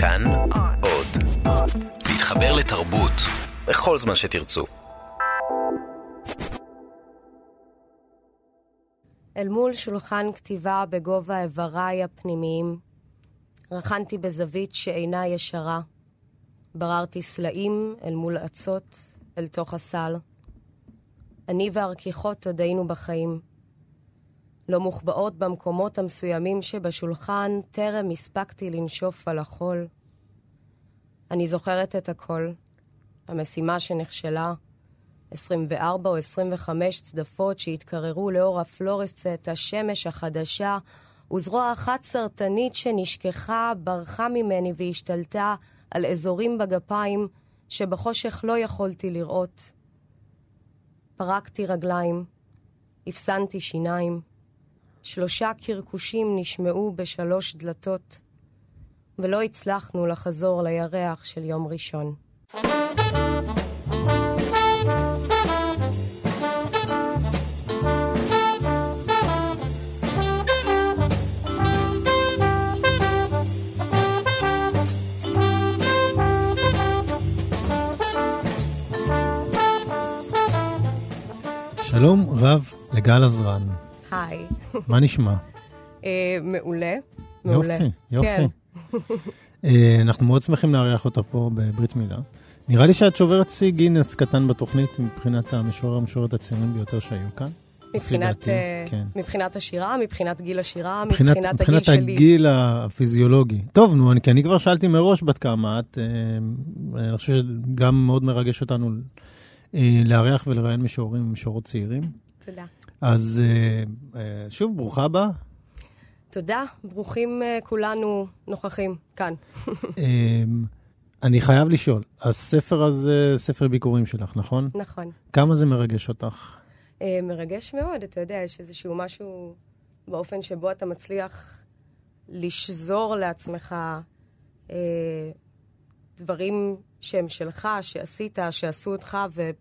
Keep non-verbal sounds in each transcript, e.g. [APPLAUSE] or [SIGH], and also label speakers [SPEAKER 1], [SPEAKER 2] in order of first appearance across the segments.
[SPEAKER 1] כאן עוד. להתחבר לתרבות בכל זמן שתרצו.
[SPEAKER 2] אל מול שולחן כתיבה בגובה איבריי הפנימיים, רכנתי בזווית שאינה ישרה. בררתי סלעים אל מול אצות, אל תוך הסל. אני והרכיכות עוד היינו בחיים. לא מוחבאות במקומות המסוימים שבשולחן, טרם הספקתי לנשוף על החול. אני זוכרת את הכל. המשימה שנכשלה, 24 או 25 צדפות שהתקררו לאור הפלורסצט, השמש החדשה, וזרוע אחת סרטנית שנשכחה, ברחה ממני והשתלטה על אזורים בגפיים שבחושך לא יכולתי לראות. פרקתי רגליים, הפסנתי שיניים, שלושה קרקושים נשמעו בשלוש דלתות, ולא הצלחנו לחזור לירח של יום ראשון.
[SPEAKER 3] שלום רב לגל עזרן.
[SPEAKER 2] היי.
[SPEAKER 3] מה נשמע?
[SPEAKER 2] אה, מעולה. מעולה.
[SPEAKER 3] יופי, יופי.
[SPEAKER 2] כן.
[SPEAKER 3] אה, אנחנו מאוד שמחים לארח אותה פה בברית מילה. נראה לי שאת שוברת שיא גינס קטן בתוכנית מבחינת המשורר המשוררת הצעירים ביותר שהיו כאן.
[SPEAKER 2] מבחינת, אה,
[SPEAKER 3] כן.
[SPEAKER 2] מבחינת השירה, מבחינת גיל השירה,
[SPEAKER 3] מבחינת,
[SPEAKER 2] מבחינת,
[SPEAKER 3] מבחינת
[SPEAKER 2] הגיל שלי.
[SPEAKER 3] הגיל הפיזיולוגי. טוב, נו, אני, כי אני כבר שאלתי מראש בת כמה את. אה, אני חושב שגם מאוד מרגש אותנו אה, לארח ולראיין משוררים ומשוררות צעירים.
[SPEAKER 2] תודה.
[SPEAKER 3] אז אה, אה, שוב, ברוכה הבאה.
[SPEAKER 2] תודה, ברוכים אה, כולנו נוכחים כאן. [LAUGHS]
[SPEAKER 3] אמ, אני חייב לשאול, הספר הזה, ספר ביקורים שלך, נכון?
[SPEAKER 2] נכון.
[SPEAKER 3] כמה זה מרגש אותך?
[SPEAKER 2] מרגש מאוד, אתה יודע, יש איזשהו משהו באופן שבו אתה מצליח לשזור לעצמך אה, דברים שהם שלך, שעשית, שעשו אותך, והם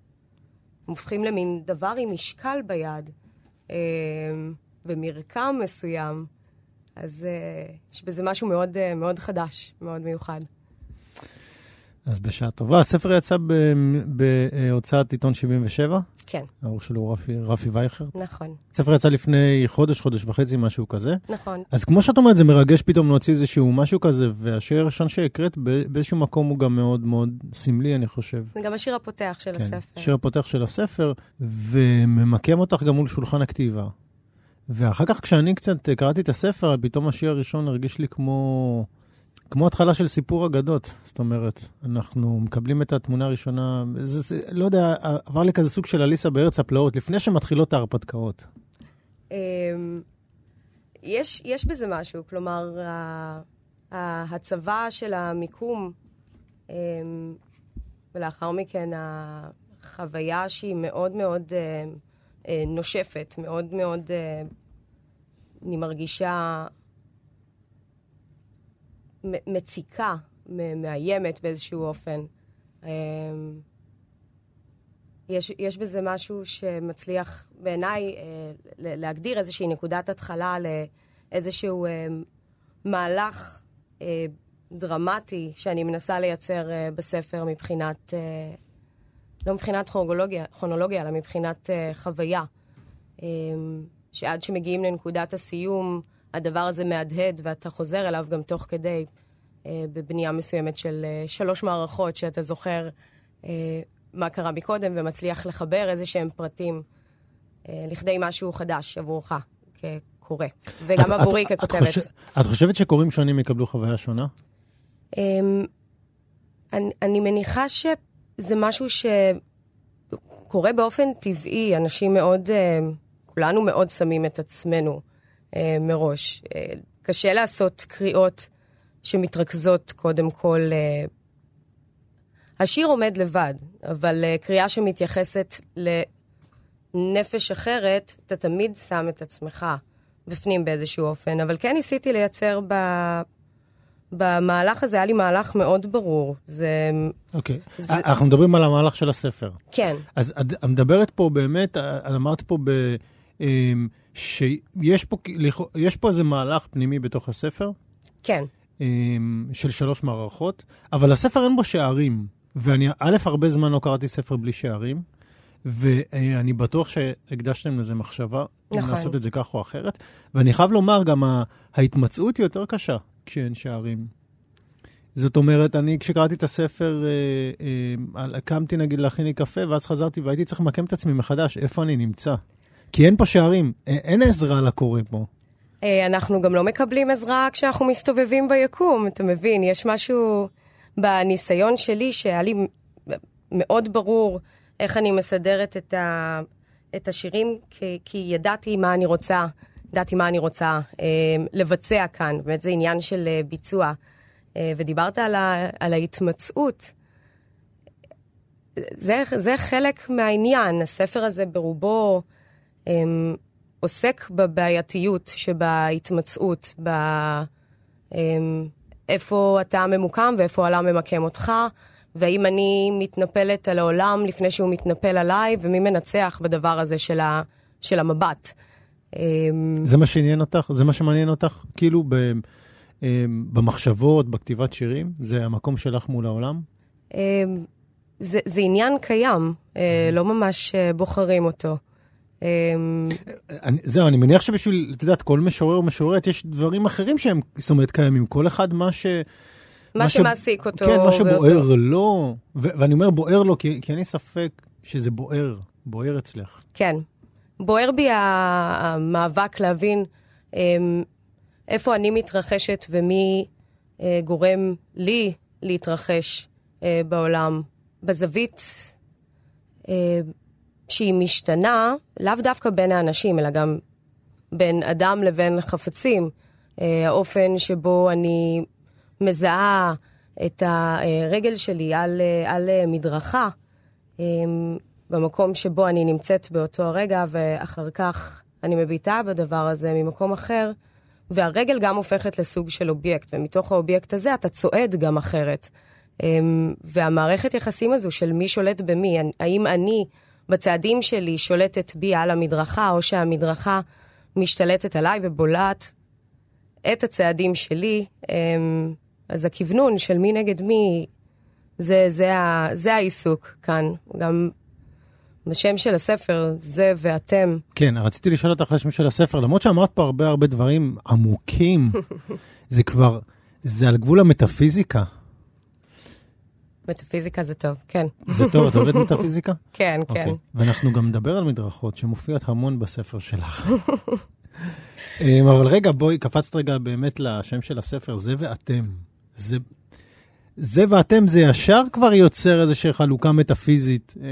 [SPEAKER 2] הופכים למין דבר עם משקל ביד, ומרקם מסוים. אז אה, יש בזה משהו מאוד, אה, מאוד חדש, מאוד מיוחד.
[SPEAKER 3] אז בשעה טובה. הספר יצא בהוצאת עיתון 77,
[SPEAKER 2] כן,
[SPEAKER 3] העורך שלו הוא רפי, רפי וייכר.
[SPEAKER 2] נכון,
[SPEAKER 3] הספר יצא לפני חודש, חודש וחצי, משהו כזה.
[SPEAKER 2] נכון.
[SPEAKER 3] אז כמו שאת אומרת, זה מרגש פתאום להוציא איזשהו משהו כזה, והשיר הראשון שהקראת באיזשהו מקום הוא גם מאוד מאוד סמלי, אני חושב.
[SPEAKER 2] זה גם השיר הפותח של הספר.
[SPEAKER 3] שיר הפותח של הספר, וממקם אותך גם מול שולחן הכתיבה. ואחר כך כשאני קצת קראתי את הספר, פתאום השיר הראשון הרגיש לי כמו, כמו התחלה של סיפור אגדות. זאת אומרת, אנחנו מקבלים את התמונה הראשונה, זה, זה, לא יודע, עבר לי כזה סוג של אליסה בארץ הפלאות, לפני שמתחילות ההרפתקאות.
[SPEAKER 2] אמ, יש, יש בזה משהו, כלומר, ההצבה של המיקום, אמ, ולאחר מכן החוויה שהיא מאוד מאוד אה, אה, נושפת, מאוד מאוד, אה, אני מרגישה מציקה, מאיימת באיזשהו אופן. אמ, יש, יש בזה משהו שמצליח בעיניי אה, להגדיר איזושהי נקודת התחלה לאיזשהו אה, מהלך אה, דרמטי שאני מנסה לייצר בספר מבחינת, לא מבחינת כרונולוגיה, אלא מבחינת חוויה. אה, שעד שמגיעים לנקודת הסיום, הדבר הזה מהדהד ואתה חוזר אליו גם תוך כדי, אה, בבנייה מסוימת של אה, שלוש מערכות שאתה זוכר אה, מה קרה מקודם ומצליח לחבר איזה שהם פרטים אה, לכדי משהו חדש עבורך כקורא, וגם
[SPEAKER 3] את-
[SPEAKER 2] עבורי
[SPEAKER 3] את- את
[SPEAKER 2] ככותבת.
[SPEAKER 3] חושב- את חושבת שקוראים שונים יקבלו חוויה שונה?
[SPEAKER 2] אמ, אני, אני מניחה שזה משהו שקורה באופן טבעי. אנשים מאוד, אה, כולנו מאוד שמים את עצמנו אה, מראש. אה, קשה לעשות קריאות שמתרכזות קודם כל... אה, השיר עומד לבד, אבל אה, קריאה שמתייחסת לנפש אחרת, אתה תמיד שם את עצמך בפנים באיזשהו אופן. אבל כן ניסיתי לייצר ב... במהלך הזה היה לי מהלך מאוד ברור. זה...
[SPEAKER 3] אוקיי.
[SPEAKER 2] זה-
[SPEAKER 3] אנחנו מדברים על המהלך של הספר.
[SPEAKER 2] כן,
[SPEAKER 3] אז את את מדברת פה באמת, את אמרת פה ב... אמ, שיש פה, יש פה איזה מהלך פנימי בתוך הספר,
[SPEAKER 2] כן.
[SPEAKER 3] של שלוש מערכות, אבל הספר אין בו שערים, ואני א', הרבה זמן לא קראתי ספר בלי שערים, ואני בטוח שהקדשתם לזה מחשבה, נכון. לעשות את זה כך או אחרת, ואני חייב לומר, גם ההתמצאות היא יותר קשה כשאין שערים. זאת אומרת, אני כשקראתי את הספר, אה, אה, קמתי נגיד להכין לי קפה, ואז חזרתי והייתי צריך למקם את עצמי מחדש, איפה אני נמצא. כי אין פה שערים, אין עזרה לקורא פה.
[SPEAKER 2] אה, אנחנו גם לא מקבלים עזרה כשאנחנו מסתובבים ביקום, אתה מבין? יש משהו בניסיון שלי שהיה לי מאוד ברור איך אני מסדרת את, ה, את השירים, כי, כי ידעתי מה אני רוצה, ידעתי מה אני רוצה אה, לבצע כאן. באמת זה עניין של אה, ביצוע. אה, ודיברת על, ה, על ההתמצאות. זה, זה חלק מהעניין. הספר הזה ברובו אה, עוסק בבעייתיות שבהתמצאות, באיפה אה, אתה ממוקם ואיפה העולם ממקם אותך. והאם אני מתנפלת על העולם לפני שהוא מתנפל עליי, ומי מנצח בדבר הזה של, ה, של המבט.
[SPEAKER 3] אמ, זה מה שעניין אותך? זה מה שמעניין אותך? כאילו ב, אמ, במחשבות, בכתיבת שירים? זה המקום שלך מול העולם? אמ,
[SPEAKER 2] זה, זה עניין קיים, אה, לא ממש אה, בוחרים אותו.
[SPEAKER 3] אני, זהו, אני מניח שבשביל, את יודעת, כל משורר או משוררת, יש דברים אחרים שהם, זאת אומרת, קיימים. כל אחד מה ש...
[SPEAKER 2] מה שמעסיק אותו.
[SPEAKER 3] כן, מה שבוער לו, ואני אומר בוער לו כי, כי אין לי ספק שזה בוער, בוער אצלך.
[SPEAKER 2] כן. בוער בי המאבק להבין אמ, איפה אני מתרחשת ומי אה, גורם לי להתרחש אה, בעולם. בזווית אה, שהיא משתנה, לאו דווקא בין האנשים, אלא גם בין אדם לבין חפצים. האופן שבו אני מזהה את הרגל שלי על, על מדרכה, אמ, במקום שבו אני נמצאת באותו הרגע, ואחר כך אני מביטה בדבר הזה ממקום אחר, והרגל גם הופכת לסוג של אובייקט, ומתוך האובייקט הזה אתה צועד גם אחרת. והמערכת יחסים הזו של מי שולט במי, האם אני בצעדים שלי שולטת בי על המדרכה, או שהמדרכה משתלטת עליי ובולעת את הצעדים שלי, אמ, אז הכוונון של מי נגד מי, זה, זה, ה, זה העיסוק כאן. גם בשם של הספר, זה ואתם.
[SPEAKER 3] כן, רציתי לשאול אותך לשם של הספר, למרות שאמרת פה הרבה הרבה דברים עמוקים, [LAUGHS] זה כבר, זה על גבול המטאפיזיקה.
[SPEAKER 2] מטאפיזיקה זה טוב, כן.
[SPEAKER 3] זה טוב, את אוהבת מטאפיזיקה? [LAUGHS]
[SPEAKER 2] כן, okay. כן.
[SPEAKER 3] ואנחנו גם נדבר על מדרכות שמופיעות המון בספר שלך. אמ, אבל רגע, בואי, קפצת רגע באמת לשם של הספר, זה ואתם. זה, זה ואתם, זה ישר כבר יוצר איזושהי חלוקה מטאפיזית, אה,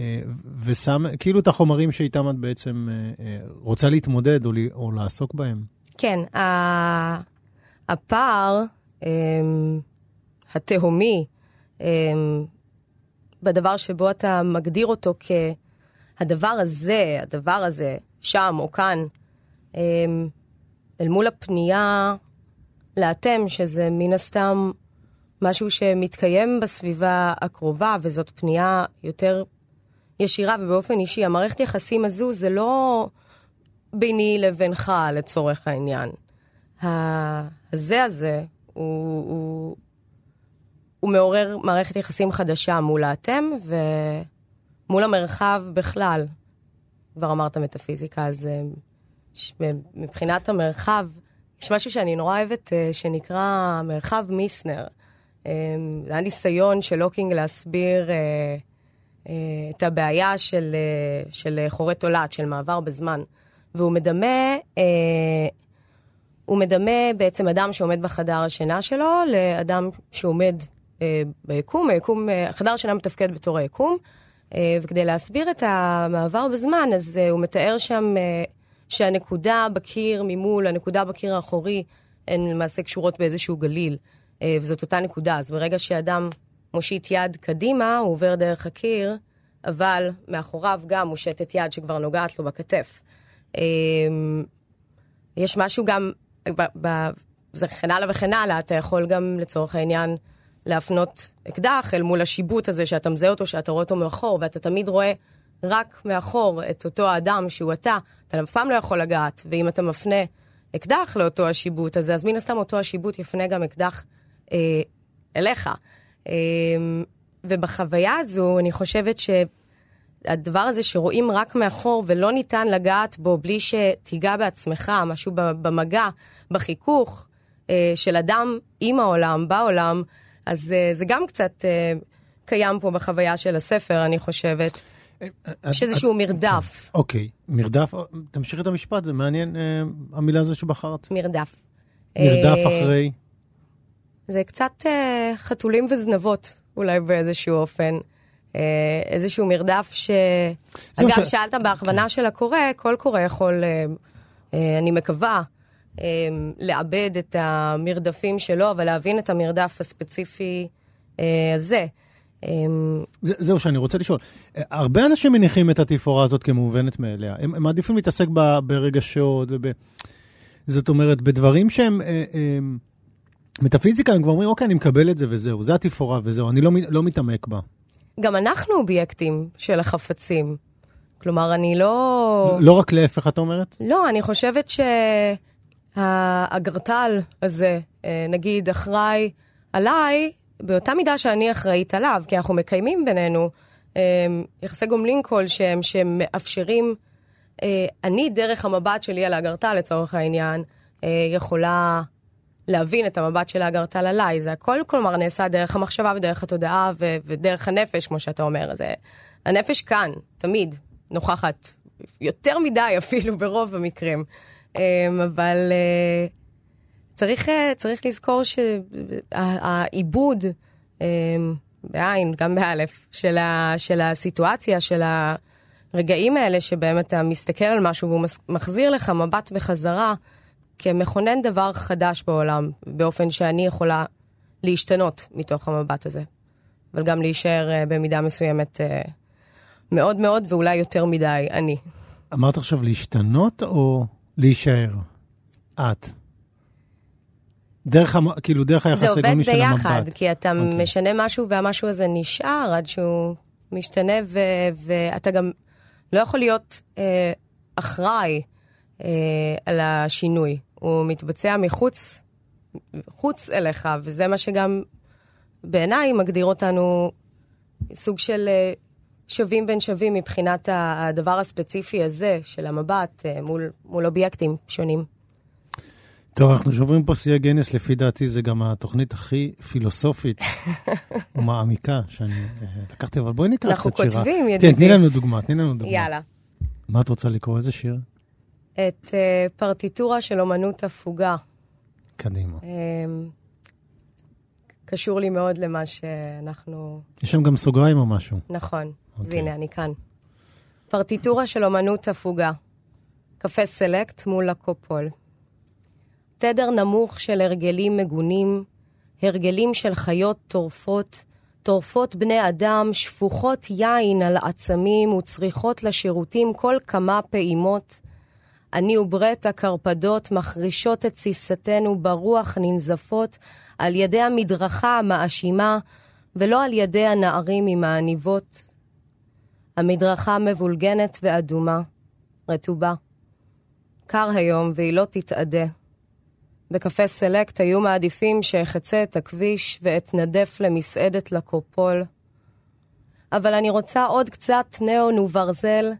[SPEAKER 3] אה, ושם, כאילו את החומרים שאיתם את בעצם אה, רוצה להתמודד או, או לעסוק בהם.
[SPEAKER 2] כן, הפער התהומי בדבר שבו אתה מגדיר אותו כהדבר הזה, הדבר הזה, שם או כאן, אל מול הפנייה לאתם, שזה מן הסתם משהו שמתקיים בסביבה הקרובה, וזאת פנייה יותר ישירה ובאופן אישי. המערכת יחסים הזו זה לא ביני לבינך לצורך העניין. הזה הזה הוא, הוא, הוא מעורר מערכת יחסים חדשה מול האתם ומול המרחב בכלל. כבר אמרת מטאפיזיקה, אז אה, מבחינת המרחב, יש משהו שאני נורא אוהבת, אה, שנקרא מרחב מיסנר. אה, זה היה ניסיון של לוקינג להסביר את הבעיה של, של חורי תולעת, של מעבר בזמן. והוא מדמה, הוא מדמה בעצם אדם שעומד בחדר השינה שלו לאדם שעומד ביקום. היקום, חדר השינה מתפקד בתור היקום. וכדי להסביר את המעבר בזמן, אז הוא מתאר שם שהנקודה בקיר ממול, הנקודה בקיר האחורי, הן למעשה קשורות באיזשהו גליל, אה, וזאת אותה נקודה. אז ברגע שאדם מושיט יד קדימה, הוא עובר דרך הקיר, אבל מאחוריו גם מושטת יד שכבר נוגעת לו בכתף. אה, יש משהו גם, זה וכן הלאה וכן הלאה, אתה יכול גם לצורך העניין להפנות אקדח אל מול השיבוט הזה שאתה מזהה אותו, שאתה רואה אותו מאחור, ואתה תמיד רואה רק מאחור את אותו האדם שהוא אתה, אתה אף פעם לא יכול לגעת, ואם אתה מפנה אקדח לאותו השיבוט הזה, אז מן הסתם אותו השיבוט יפנה גם אקדח אה, אליך. אה, ובחוויה הזו, אני חושבת שהדבר הזה שרואים רק מאחור ולא ניתן לגעת בו בלי שתיגע בעצמך, משהו במגע, בחיכוך אה, של אדם עם העולם, בעולם, אז אה, זה גם קצת אה, קיים פה בחוויה של הספר, אני חושבת. יש איזשהו מרדף.
[SPEAKER 3] אוקיי, מרדף, תמשיך את המשפט, זה מעניין המילה הזו שבחרת.
[SPEAKER 2] מרדף.
[SPEAKER 3] מרדף אחרי?
[SPEAKER 2] זה קצת חתולים וזנבות, אולי באיזשהו אופן. איזשהו מרדף ש... אגב, ש... שאלת בהכוונה כן. של הקורא, כל קורא יכול, אני מקווה, לעבד את המרדפים שלו, אבל להבין את המרדף הספציפי אה, הזה.
[SPEAKER 3] אמ, זה, זהו שאני רוצה לשאול. הרבה אנשים מניחים את התפאורה הזאת כמובנת מאליה. הם, הם מעדיפים להתעסק ב, ברגשות וב... זאת אומרת, בדברים שהם... אה, הם, מטאפיזיקה, הם כבר אומרים, אוקיי, אני מקבל את זה וזהו, זה התפאורה וזהו, אני לא, לא מתעמק בה.
[SPEAKER 2] גם אנחנו אובייקטים של החפצים. כלומר, אני לא...
[SPEAKER 3] לא רק להפך, את אומרת?
[SPEAKER 2] לא, אני חושבת ש... האגרטל הזה, אה, נגיד, אחראי עליי, באותה מידה שאני אחראית עליו, כי אנחנו מקיימים בינינו אה, יחסי גומלין כלשהם שמאפשרים, אה, אני דרך המבט שלי על האגרטל לצורך העניין, יכולה להבין את המבט של האגרטל עליי. זה הכל, כלומר, נעשה דרך המחשבה ודרך התודעה ו- ודרך הנפש, כמו שאתה אומר. זה, הנפש כאן, תמיד, נוכחת, יותר מדי [LAUGHS] אפילו ברוב המקרים. אמ, אבל אה, צריך, אה, צריך לזכור שהעיבוד, אמ, בעין, גם באלף, של, ה, של הסיטואציה, של הרגעים האלה, שבהם אתה מסתכל על משהו והוא מחזיר לך מבט בחזרה, כמכונן דבר חדש בעולם, באופן שאני יכולה להשתנות מתוך המבט הזה, אבל גם להישאר אה, במידה מסוימת מאוד מאוד, ואולי יותר מדי אני.
[SPEAKER 3] אמרת עכשיו להשתנות או להישאר? את. דרך, כאילו, דרך היחס הגומי של המבט.
[SPEAKER 2] זה עובד ביחד, כי אתה okay. אוקיי. משנה משהו והמשהו הזה נשאר עד שהוא משתנה, ו, ואתה גם לא יכול להיות אה, אחראי אה, על השינוי. הוא מתבצע מחוץ, חוץ אליך, וזה מה שגם בעיניי מגדיר אותנו סוג של אה, שווים בין שווים מבחינת הדבר הספציפי הזה של המבט אה, מול, מול אובייקטים שונים.
[SPEAKER 3] טוב, אנחנו שוברים פה שיאי גנס, לפי דעתי זה גם התוכנית הכי פילוסופית [LAUGHS] ומעמיקה שאני אה, לקחתי, אבל בואי נקרא קצת שירה.
[SPEAKER 2] אנחנו כותבים, ידידי.
[SPEAKER 3] כן, תני לנו דוגמה, תני לנו דוגמה.
[SPEAKER 2] יאללה.
[SPEAKER 3] מה את רוצה לקרוא? איזה שיר?
[SPEAKER 2] את uh, פרטיטורה של אומנות הפוגה.
[SPEAKER 3] קדימה. Um,
[SPEAKER 2] קשור לי מאוד למה שאנחנו...
[SPEAKER 3] יש שם גם סוגריים או משהו.
[SPEAKER 2] נכון. אז אוקיי. הנה, אני כאן. פרטיטורה של אומנות הפוגה. קפה סלקט מול הקופול. תדר נמוך של הרגלים מגונים, הרגלים של חיות טורפות, טורפות בני אדם, שפוכות יין על עצמים וצריכות לשירותים כל כמה פעימות. אני וברט הקרפדות מחרישות את תסיסתנו ברוח ננזפות על ידי המדרכה המאשימה, ולא על ידי הנערים עם העניבות. המדרכה מבולגנת ואדומה, רטובה. קר היום והיא לא תתאדה. בקפה סלקט היו מעדיפים שאחצה את הכביש ואתנדף למסעדת לקופול. אבל אני רוצה עוד קצת נאון וברזל,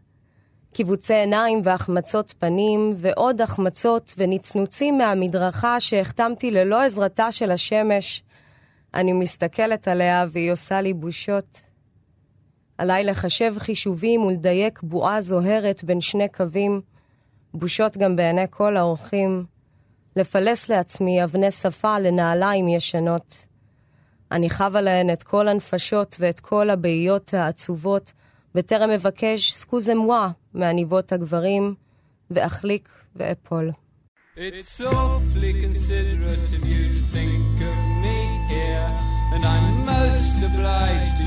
[SPEAKER 2] קיבוצי עיניים והחמצות פנים, ועוד החמצות ונצנוצים מהמדרכה שהחתמתי ללא עזרתה של השמש. אני מסתכלת עליה והיא עושה לי בושות. עליי לחשב חישובים ולדייק בועה זוהרת בין שני קווים, בושות גם בעיני כל האורחים, לפלס לעצמי אבני שפה לנעליים ישנות. אני חבה להן את כל הנפשות ואת כל הבעיות העצובות, בטרם אבקש סקוזה מואה מעניבות הגברים, ואחליק ואפול. It's awfully considerate of you to think of me here, and I'm most obliged to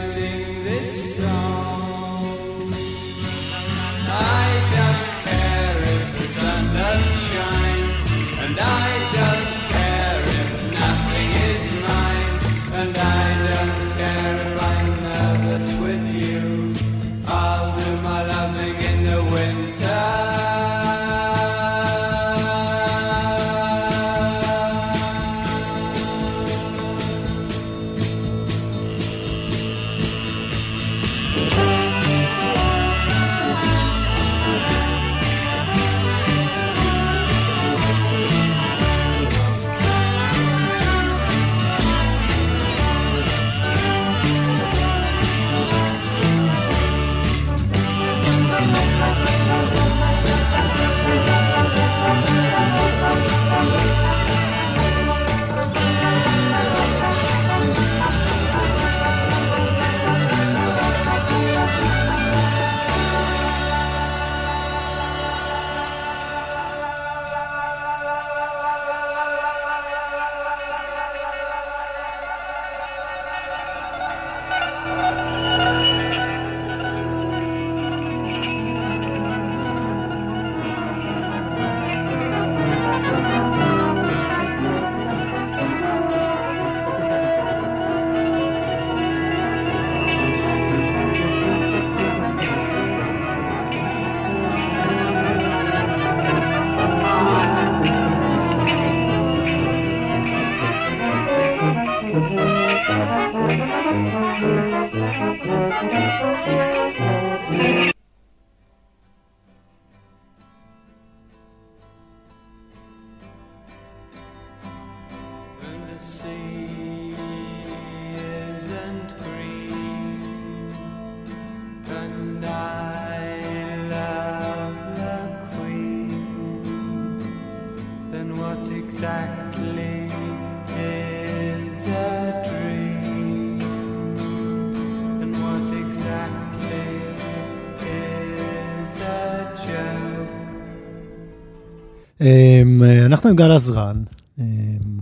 [SPEAKER 3] אנחנו עם גל עזרן, אמ,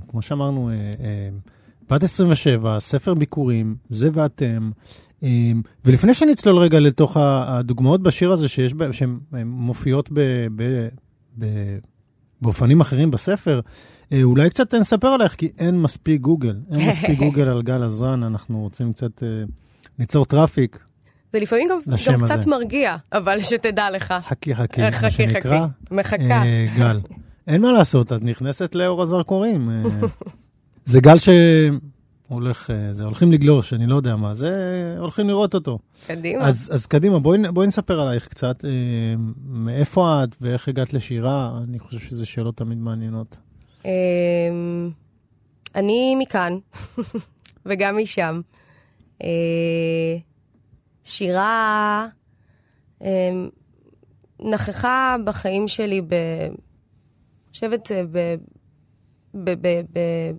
[SPEAKER 3] כמו שאמרנו, אה, אה, בת 27, ספר ביקורים, זה ואתם. ולפני שנצלול רגע לתוך הדוגמאות בשיר הזה שיש, שהן מופיעות ב, ב, ב, באופנים אחרים בספר, אה, אולי קצת נספר עליך, כי אין מספיק גוגל. אין מספיק [LAUGHS] גוגל על גל עזרן, אנחנו רוצים קצת ליצור traffic.
[SPEAKER 2] זה לפעמים גם, גם קצת מרגיע, אבל שתדע לך.
[SPEAKER 3] חכי, חכי, מה חכי, שנקרא.
[SPEAKER 2] חכי, מחכה.
[SPEAKER 3] אה, גל. [LAUGHS] אין מה לעשות, את נכנסת לאור הזרקורים. אה, זה גל שהולך, אה, זה הולכים לגלוש, אני לא יודע מה, זה הולכים לראות אותו.
[SPEAKER 2] קדימה.
[SPEAKER 3] אז, אז קדימה, בואי, בואי נספר עלייך קצת. אה, מאיפה את ואיך הגעת לשירה? אני חושב שזה שאלות תמיד מעניינות.
[SPEAKER 2] אה, אני מכאן, [LAUGHS] וגם משם. אה, שירה נכחה בחיים שלי ב... חושבת אה,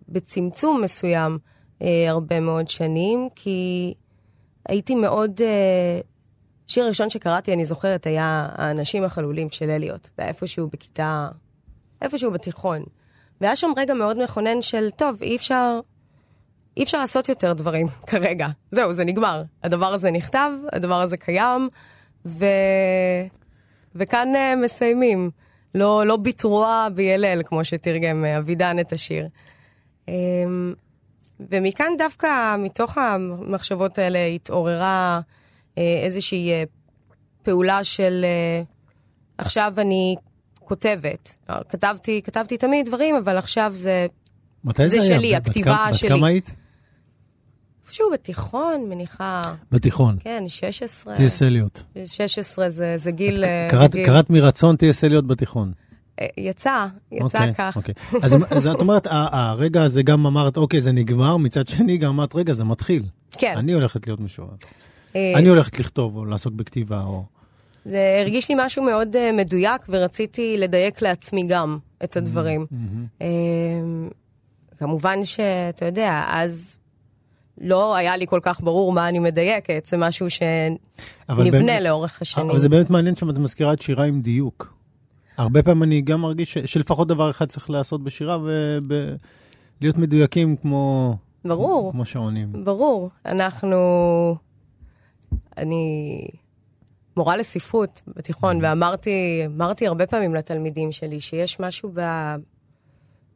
[SPEAKER 2] בצמצום מסוים אה, הרבה מאוד שנים, כי הייתי מאוד... השיר הראשון שקראתי, אני זוכרת, היה האנשים החלולים של אליוט. זה היה איפשהו בכיתה... איפשהו בתיכון. והיה שם רגע מאוד מכונן של, טוב, אי אפשר אי אפשר לעשות יותר דברים [LAUGHS] כרגע. זהו, זה נגמר. הדבר הזה נכתב, הדבר הזה קיים, ו... וכאן uh, מסיימים. לא, לא בתרועה בילל, כמו שתרגם uh, אבידן את השיר. Um, ומכאן דווקא, מתוך המחשבות האלה, התעוררה uh, איזושהי uh, פעולה של עכשיו אני כותבת. כתבתי, כתבתי תמיד דברים, אבל עכשיו זה...
[SPEAKER 3] מתי זה,
[SPEAKER 2] זה
[SPEAKER 3] היה?
[SPEAKER 2] שלי, הכתיבה
[SPEAKER 3] בת
[SPEAKER 2] שלי.
[SPEAKER 3] בת כמה היית?
[SPEAKER 2] איפשהו בתיכון, מניחה...
[SPEAKER 3] בתיכון.
[SPEAKER 2] כן, 16.
[SPEAKER 3] טי.אס. אליוט.
[SPEAKER 2] 16 זה, זה גיל...
[SPEAKER 3] קראת,
[SPEAKER 2] זה גיל...
[SPEAKER 3] קראת מרצון טי.אס. אליוט בתיכון.
[SPEAKER 2] אה, יצא, יצא okay,
[SPEAKER 3] אוקיי,
[SPEAKER 2] כך.
[SPEAKER 3] אוקיי. אז, אז את אומרת, הרגע הזה גם אמרת, אוקיי, זה נגמר, מצד שני גם אמרת, רגע, זה מתחיל.
[SPEAKER 2] כן.
[SPEAKER 3] אני הולכת להיות משורר. אה, אני הולכת לכתוב או לעסוק בכתיבה או...
[SPEAKER 2] זה הרגיש לי משהו מאוד uh, מדויק, ורציתי לדייק לעצמי גם את הדברים. Mm-hmm. Uh, כמובן שאתה יודע, אז לא היה לי כל כך ברור מה אני מדייקת, זה משהו שנבנה באמת, לאורך השנים.
[SPEAKER 3] אבל זה באמת מעניין שאת מזכירה את שירה עם דיוק. הרבה פעמים אני גם מרגיש ש, שלפחות דבר אחד צריך לעשות בשירה, ולהיות מדויקים כמו...
[SPEAKER 2] ברור.
[SPEAKER 3] כמו שעונים.
[SPEAKER 2] ברור. אנחנו... אני מורה לספרות בתיכון, mm. ואמרתי אמרתי הרבה פעמים לתלמידים שלי שיש משהו ב...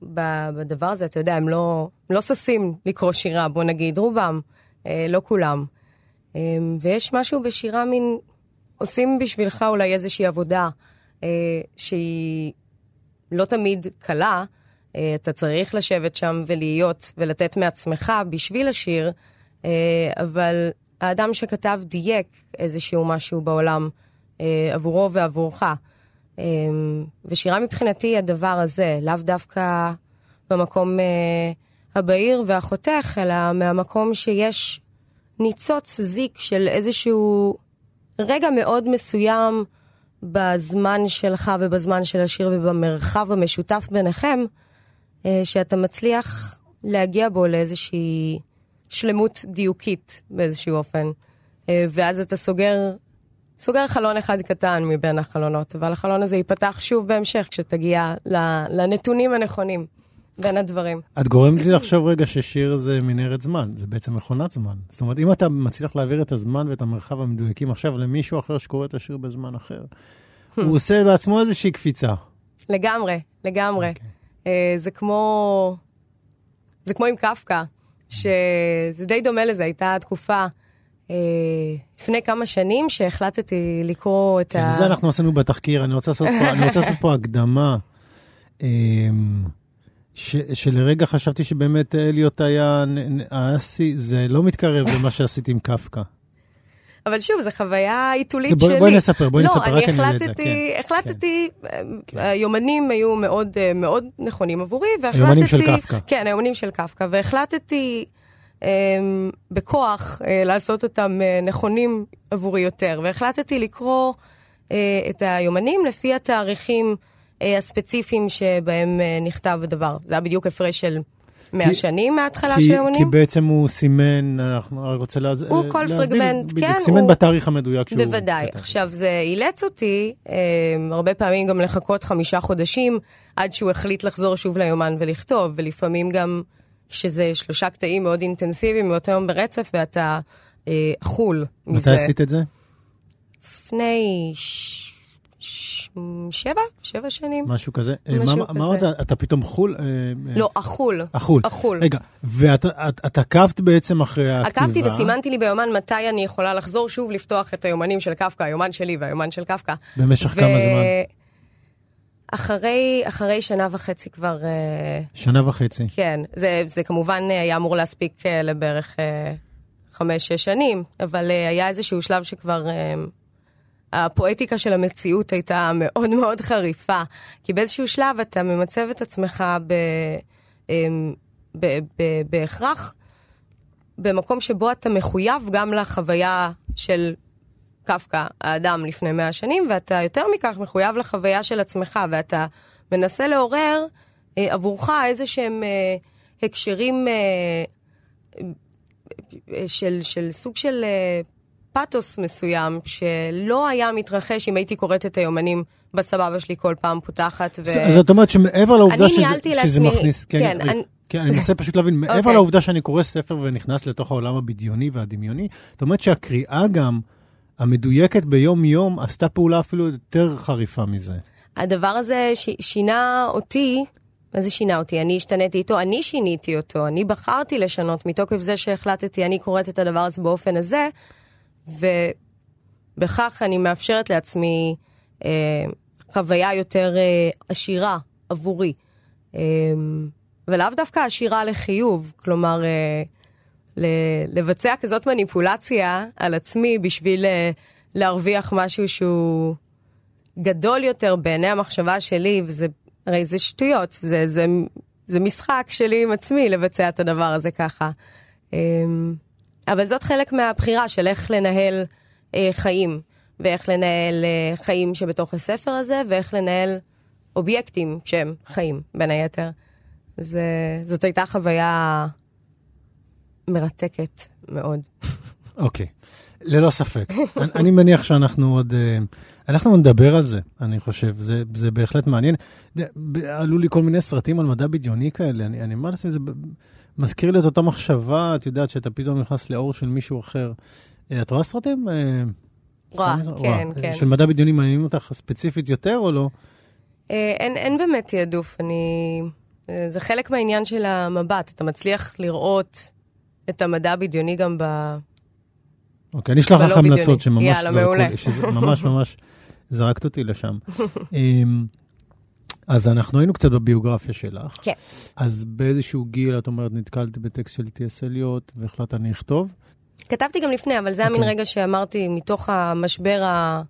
[SPEAKER 2] בדבר הזה, אתה יודע, הם לא, לא ששים לקרוא שירה, בוא נגיד, רובם, אה, לא כולם. אה, ויש משהו בשירה מין, עושים בשבילך אולי איזושהי עבודה אה, שהיא לא תמיד קלה, אה, אתה צריך לשבת שם ולהיות ולתת מעצמך בשביל השיר, אה, אבל האדם שכתב דייק איזשהו משהו בעולם אה, עבורו ועבורך. אמ, ושירה מבחינתי הדבר הזה, לאו דווקא במקום אה, הבהיר והחותך, אלא מהמקום שיש ניצוץ זיק של איזשהו רגע מאוד מסוים בזמן שלך ובזמן של השיר ובמרחב המשותף ביניכם, אה, שאתה מצליח להגיע בו לאיזושהי שלמות דיוקית באיזשהו אופן. אה, ואז אתה סוגר סוגר חלון אחד קטן מבין החלונות, אבל החלון הזה ייפתח שוב בהמשך כשתגיע לנתונים הנכונים בין הדברים.
[SPEAKER 3] את גורמת לי לחשוב רגע ששיר זה מנהרת זמן, זה בעצם מכונת זמן. זאת אומרת, אם אתה מצליח להעביר את הזמן ואת המרחב המדויקים עכשיו למישהו אחר שקורא את השיר בזמן אחר, הוא עושה בעצמו איזושהי קפיצה.
[SPEAKER 2] לגמרי, לגמרי. Okay. אוקיי. Uh, זה כמו... זה כמו עם קפקא, שזה די דומה לזה, הייתה תקופה... אה, לפני כמה שנים שהחלטתי לקרוא את
[SPEAKER 3] כן,
[SPEAKER 2] ה...
[SPEAKER 3] כן, זה אנחנו עשינו בתחקיר, אני רוצה לעשות פה, אני רוצה לעשות פה [LAUGHS] הקדמה. אמ, ש, שלרגע חשבתי שבאמת אליוט היה, האסי, זה לא מתקרב למה שעשיתי עם קפקא.
[SPEAKER 2] אבל שוב, זו חוויה עיתולית
[SPEAKER 3] בוא,
[SPEAKER 2] שלי.
[SPEAKER 3] בואי נספר, בואי
[SPEAKER 2] לא,
[SPEAKER 3] נספר,
[SPEAKER 2] אני
[SPEAKER 3] רק אני
[SPEAKER 2] החלטתי,
[SPEAKER 3] את זה. כן,
[SPEAKER 2] החלטתי,
[SPEAKER 3] כן.
[SPEAKER 2] היומנים היו מאוד, אה, מאוד נכונים עבורי, והחלטתי...
[SPEAKER 3] היומנים של קפקא.
[SPEAKER 2] כן, היומנים של קפקא, והחלטתי אה, בכוח אה, לעשות אותם אה, נכונים עבורי יותר, והחלטתי לקרוא את היומנים לפי התאריכים הספציפיים שבהם אה, נכתב הדבר. זה היה בדיוק הפרש של 100
[SPEAKER 3] כי-
[SPEAKER 2] שנים מההתחלה
[SPEAKER 3] כי,
[SPEAKER 2] של
[SPEAKER 3] כי
[SPEAKER 2] היומנים.
[SPEAKER 3] בעצם הוא סימן, אנחנו אני רוצה להז...
[SPEAKER 2] הוא כל
[SPEAKER 3] להבדיל,
[SPEAKER 2] פרגמנט,
[SPEAKER 3] בדיוק,
[SPEAKER 2] כן,
[SPEAKER 3] סימן
[SPEAKER 2] הוא-
[SPEAKER 3] בתאריך המדויק שהוא...
[SPEAKER 2] בוודאי.
[SPEAKER 3] כתב.
[SPEAKER 2] עכשיו, זה אילץ אותי אה, הרבה פעמים גם לחכות חמישה חודשים עד שהוא החליט לחזור שוב ליומן ולכתוב, ולפעמים גם שזה שלושה קטעים מאוד אינטנסיביים מאותו יום ברצף, ואתה אה, אכול מזה.
[SPEAKER 3] מתי עשית את זה?
[SPEAKER 2] לפני ש... שבע? שבע שנים?
[SPEAKER 3] משהו כזה? אה,
[SPEAKER 2] משהו
[SPEAKER 3] מה- מה
[SPEAKER 2] כזה.
[SPEAKER 3] עוד? אתה פתאום חול? אה, אה,
[SPEAKER 2] לא, אכול.
[SPEAKER 3] החול.
[SPEAKER 2] אכול.
[SPEAKER 3] רגע, ואתה את- את עקבת בעצם אחרי הכתיבה.
[SPEAKER 2] עקבתי וסימנתי לי ביומן מתי אני יכולה לחזור שוב לפתוח את היומנים של קפקא, היומן שלי והיומן של קפקא.
[SPEAKER 3] במשך כמה זמן?
[SPEAKER 2] אחרי, אחרי שנה וחצי כבר,
[SPEAKER 3] שנה וחצי.
[SPEAKER 2] כן, זה, זה כמובן היה אמור להספיק לבערך חמש-שש שנים, אבל היה איזשהו שלב שכבר הפואטיקה של המציאות הייתה מאוד [LAUGHS] מאוד חריפה, כי באיזשהו שלב אתה ממצב את עצמך ב, אה, ב, ב, בהכרח במקום שבו אתה מחויב גם לחוויה של קפקא, האדם לפני מאה שנים, ואתה יותר מכך מחויב לחוויה של עצמך, ואתה מנסה לעורר אה, עבורך איזה שהם אה, הקשרים אה, אה, של, של סוג של אה, פאתוס מסוים, שלא היה מתרחש אם הייתי קוראת את היומנים בסבבה שלי כל פעם פותחת. ו...
[SPEAKER 3] זאת אומרת שמעבר לעובדה שזה, שזה
[SPEAKER 2] לעצמי-
[SPEAKER 3] מכניס...
[SPEAKER 2] כן,
[SPEAKER 3] רגע,
[SPEAKER 2] אני-
[SPEAKER 3] כן, אני מנסה פשוט להבין, מעבר
[SPEAKER 2] אוקיי.
[SPEAKER 3] לעובדה שאני קורא ספר ונכנס לתוך העולם הבדיוני והדמיוני, זאת אומרת שהקריאה גם, המדויקת ביום-יום, עשתה פעולה אפילו יותר חריפה מזה.
[SPEAKER 2] הדבר הזה ש... שינה אותי, מה זה שינה אותי? אני השתניתי איתו, אני שיניתי אותו, אני בחרתי לשנות מתוקף זה שהחלטתי, אני קוראת את הדבר הזה באופן הזה, ובכך אני מאפשרת לעצמי אה, חוויה יותר אה, עשירה עבורי. אה, ולאו דווקא עשירה לחיוב, כלומר, אה, ל- לבצע כזאת מניפולציה על עצמי בשביל אה, להרוויח משהו שהוא גדול יותר בעיני המחשבה שלי, וזה, הרי זה שטויות, זה, זה, זה משחק שלי עם עצמי לבצע את הדבר הזה ככה. אמ, אבל זאת חלק מהבחירה של איך לנהל אה, חיים, ואיך לנהל אה, חיים שבתוך הספר הזה, ואיך לנהל אובייקטים שהם חיים, בין היתר. זה, זאת הייתה חוויה מרתקת מאוד.
[SPEAKER 3] אוקיי, ללא ספק. [LAUGHS] אני, אני מניח שאנחנו עוד... אה, אנחנו נדבר על זה, אני חושב. זה, זה בהחלט מעניין. עלו לי כל מיני סרטים על מדע בדיוני כאלה. אני, אני אומר לעצמי, זה מזכיר לי את אותה מחשבה, את יודעת, שאתה פתאום נכנס לאור של מישהו אחר. אה, את רואה סרטים? אה,
[SPEAKER 2] רואה, כן. כן.
[SPEAKER 3] של מדע בדיוני מעניינים אותך ספציפית יותר או לא?
[SPEAKER 2] אה, אין, אין באמת תעדוף, אני... זה חלק מהעניין של המבט, אתה מצליח לראות את המדע הבדיוני גם ב...
[SPEAKER 3] אוקיי, אני אשלח לך. המלצות שממש
[SPEAKER 2] יאללה,
[SPEAKER 3] זרקו שזה ממש ממש [LAUGHS] זרקת אותי לשם. [LAUGHS] אז אנחנו היינו קצת בביוגרפיה שלך.
[SPEAKER 2] כן.
[SPEAKER 3] אז באיזשהו גיל, את אומרת, נתקלתי בטקסט של. אליוט, והחלטת אני אכתוב.
[SPEAKER 2] כתבתי גם לפני, אבל זה היה מין
[SPEAKER 3] אוקיי.
[SPEAKER 2] רגע שאמרתי, מתוך המשבר ה...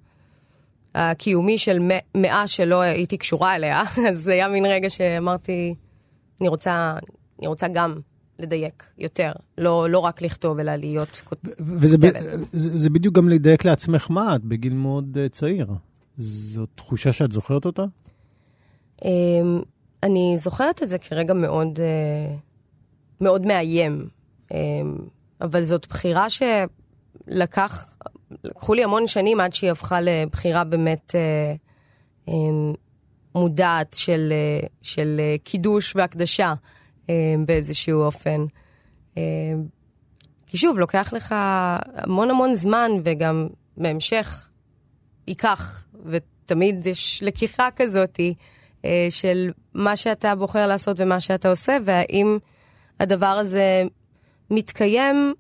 [SPEAKER 2] הקיומי של מאה שלא הייתי קשורה אליה, [LAUGHS] אז זה היה מין רגע שאמרתי, אני רוצה, אני רוצה גם לדייק יותר, לא, לא רק לכתוב, אלא להיות... כות-
[SPEAKER 3] ו- וזה ב-
[SPEAKER 2] כותבת.
[SPEAKER 3] זה, זה בדיוק גם לדייק לעצמך מה את, בגיל מאוד uh, צעיר. זו תחושה שאת זוכרת אותה?
[SPEAKER 2] אמ, אני זוכרת את זה כרגע מאוד, אה, מאוד מאיים, אמ, אבל זאת בחירה שלקח, לקחו לי המון שנים עד שהיא הפכה לבחירה באמת אה, אמ, מודעת של, אה, של קידוש והקדשה באיזשהו אופן. כי שוב, לוקח לך המון המון זמן, וגם בהמשך ייקח, ותמיד יש לקיחה כזאתי של מה שאתה בוחר לעשות ומה שאתה עושה, והאם הדבר הזה מתקיים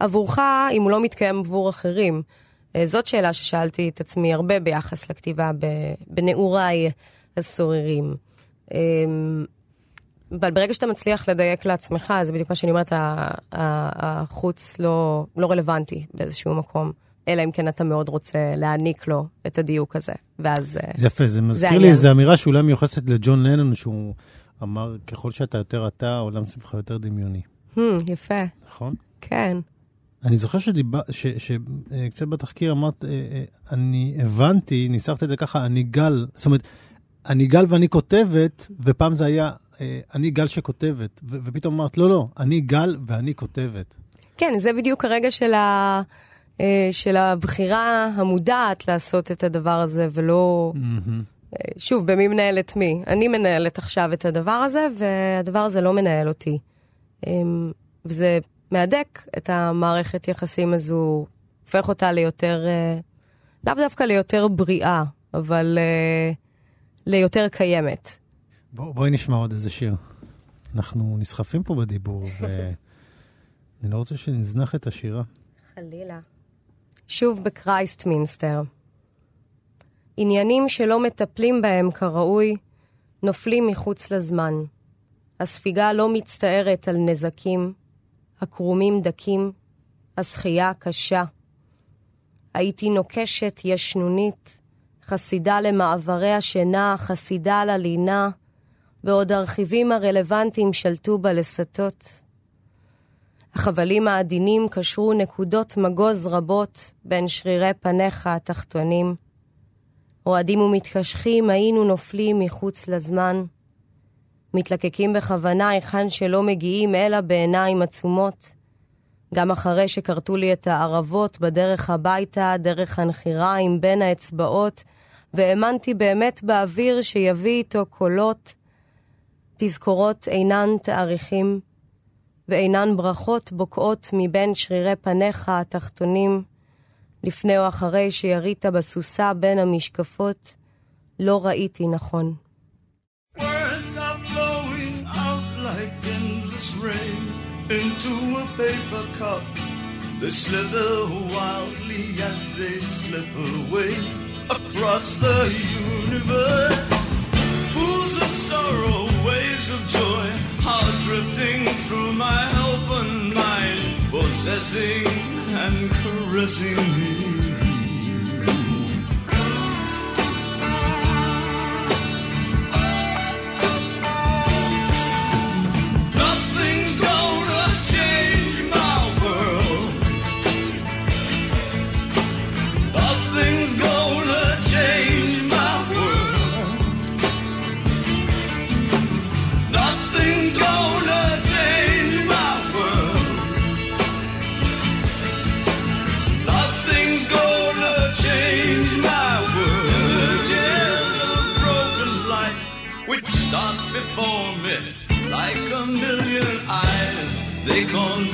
[SPEAKER 2] עבורך, אם הוא לא מתקיים עבור אחרים. אה, זאת שאלה ששאלתי את עצמי הרבה ביחס לכתיבה בנעוריי הסוררים. אה,
[SPEAKER 4] אבל ברגע שאתה מצליח לדייק לעצמך, זה בדיוק מה שאני אומרת, החוץ לא, לא רלוונטי באיזשהו מקום. אלא אם כן אתה מאוד רוצה להעניק לו את הדיוק הזה, ואז
[SPEAKER 3] אה, זה יפה, זה מזכיר לי איזו אמירה שאולי מיוחסת לג'ון לנון, שהוא אמר, ככל שאתה יותר אתה, העולם סביבך יותר דמיוני.
[SPEAKER 4] Hmm, יפה.
[SPEAKER 3] נכון?
[SPEAKER 4] כן.
[SPEAKER 3] אני זוכר שקצת אה, בתחקיר אמרת, אה, אני הבנתי, ניסחת את זה ככה, אני גל, זאת אומרת, אני גל ואני כותבת, ופעם זה היה אני גל שכותבת, ופתאום אמרת, לא, לא, אני גל ואני כותבת.
[SPEAKER 4] כן, זה בדיוק הרגע של ה... אה, של הבחירה המודעת לעשות את הדבר הזה, ולא... Mm-hmm. שוב, במי מנהל את מי? אני מנהלת עכשיו את הדבר הזה, והדבר הזה לא מנהל אותי. אמ, וזה מהדק את המערכת יחסים הזו, הופך אותה ליותר, אה, לאו דווקא ליותר בריאה, אבל ליותר קיימת.
[SPEAKER 3] בוא, בואי נשמע עוד איזה שיר. אנחנו נסחפים פה בדיבור, ואני [LAUGHS] לא רוצה שנזנח את השירה.
[SPEAKER 4] חלילה. שוב בקרייסט מינסטר. עניינים שלא מטפלים בהם כראוי, נופלים מחוץ לזמן. הספיגה לא מצטערת על נזקים, הקרומים דקים, השחייה קשה. הייתי נוקשת ישנונית, חסידה למעברי השינה, חסידה ללינה, ועוד הרכיבים הרלוונטיים שלטו בלסתות. החבלים העדינים קשרו נקודות מגוז רבות בין שרירי פניך התחתונים. רועדים ומתקשחים היינו נופלים מחוץ לזמן. מתלקקים בכוונה היכן שלא מגיעים אלא בעיניים עצומות. גם אחרי שכרתו לי את הערבות בדרך הביתה, דרך הנחיריים בין האצבעות, והאמנתי באמת באוויר שיביא איתו קולות. תזכורות אינן תאריכים, ואינן ברכות בוקעות מבין שרירי פניך התחתונים, לפני או אחרי שירית בסוסה בין המשקפות, לא ראיתי נכון. across the universe. Pools of sorrow, waves of joy are drifting through my open mind, possessing and caressing me.
[SPEAKER 3] con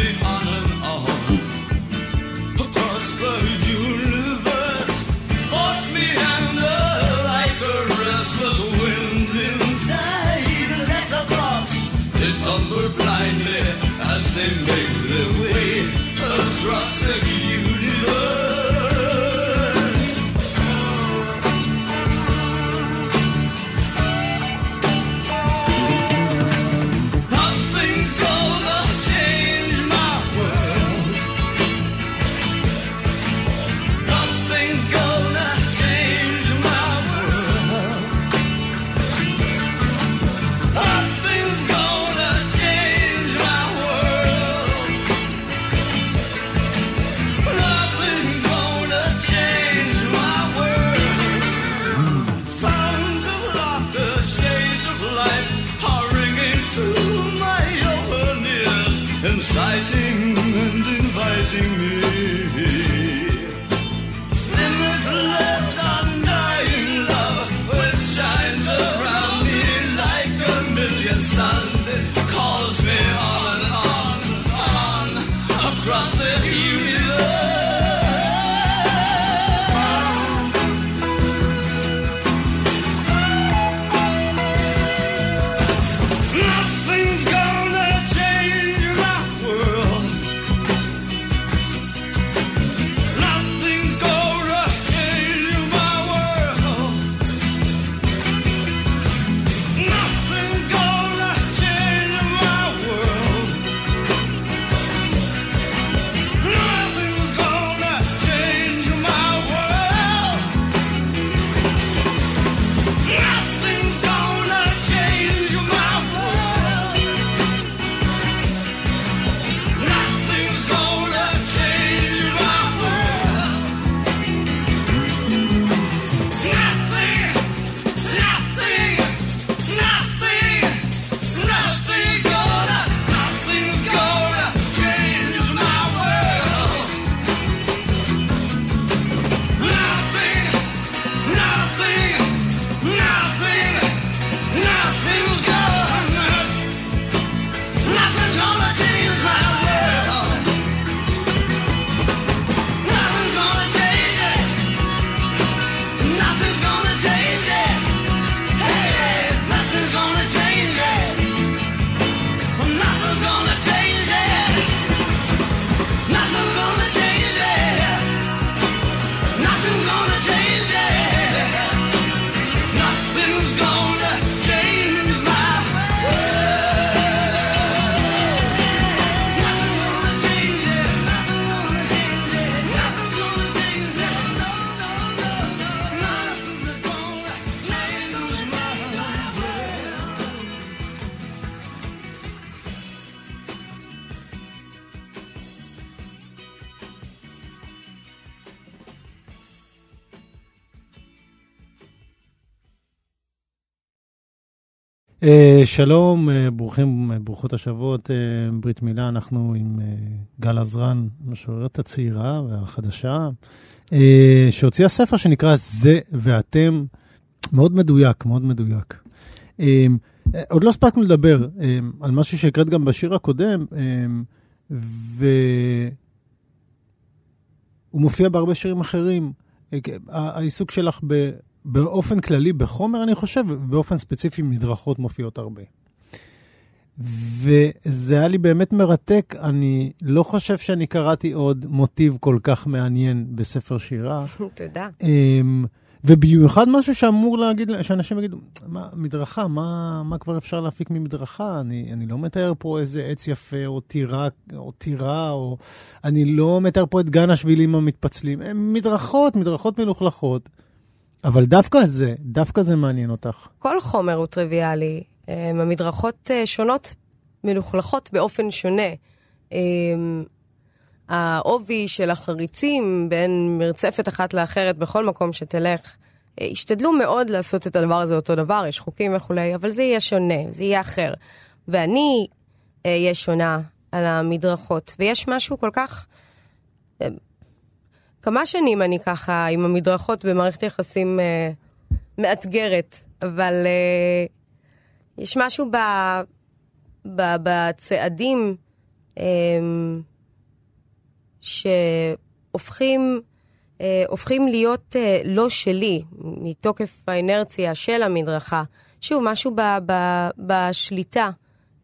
[SPEAKER 3] שלום, uh, ברוכים, uh, ברוכות השבועות, uh, ברית מילה, אנחנו עם גל עזרן, המשוררת הצעירה והחדשה, שהוציאה ספר שנקרא זה ואתם, מאוד מדויק, מאוד מדויק. עוד לא הספקנו לדבר על משהו שהקראת גם בשיר הקודם, והוא מופיע בהרבה שירים אחרים. העיסוק שלך. באופן כללי בחומר, אני חושב, ובאופן ספציפי מדרכות מופיעות הרבה. וזה היה לי באמת מרתק, אני לא חושב שאני קראתי עוד מוטיב כל כך מעניין בספר שירה. [LAUGHS]
[SPEAKER 2] תודה.
[SPEAKER 3] אמ, ובמיוחד משהו שאמור להגיד, שאנשים יגידו, מה, מדרכה, מה, מה כבר אפשר להפיק ממדרכה? אני, אני לא מתאר פה איזה עץ יפה, או טירה, או טירה, או... אני לא מתאר פה את גן השבילים המתפצלים. הם מדרכות, מדרכות מלוכלכות. אבל דווקא זה, דווקא זה מעניין אותך.
[SPEAKER 2] כל חומר הוא טריוויאלי. המדרכות אה, שונות, מלוכלכות באופן שונה. העובי של החריצים בין מרצפת אחת לאחרת בכל מקום שתלך, אה, השתדלו מאוד לעשות את הדבר הזה אותו דבר, יש חוקים וכולי, אבל זה יהיה שונה, זה יהיה אחר. ואני אהיה אה, שונה על המדרכות, ויש משהו כל כך כמה שנים אני ככה עם המדרכות במערכת יחסים אה, מאתגרת, אבל אה, יש משהו ב, ב, בצעדים אה, שהופכים אה, הופכים להיות אה, לא שלי, מתוקף האינרציה של המדרכה. שוב, משהו ב, ב, בשליטה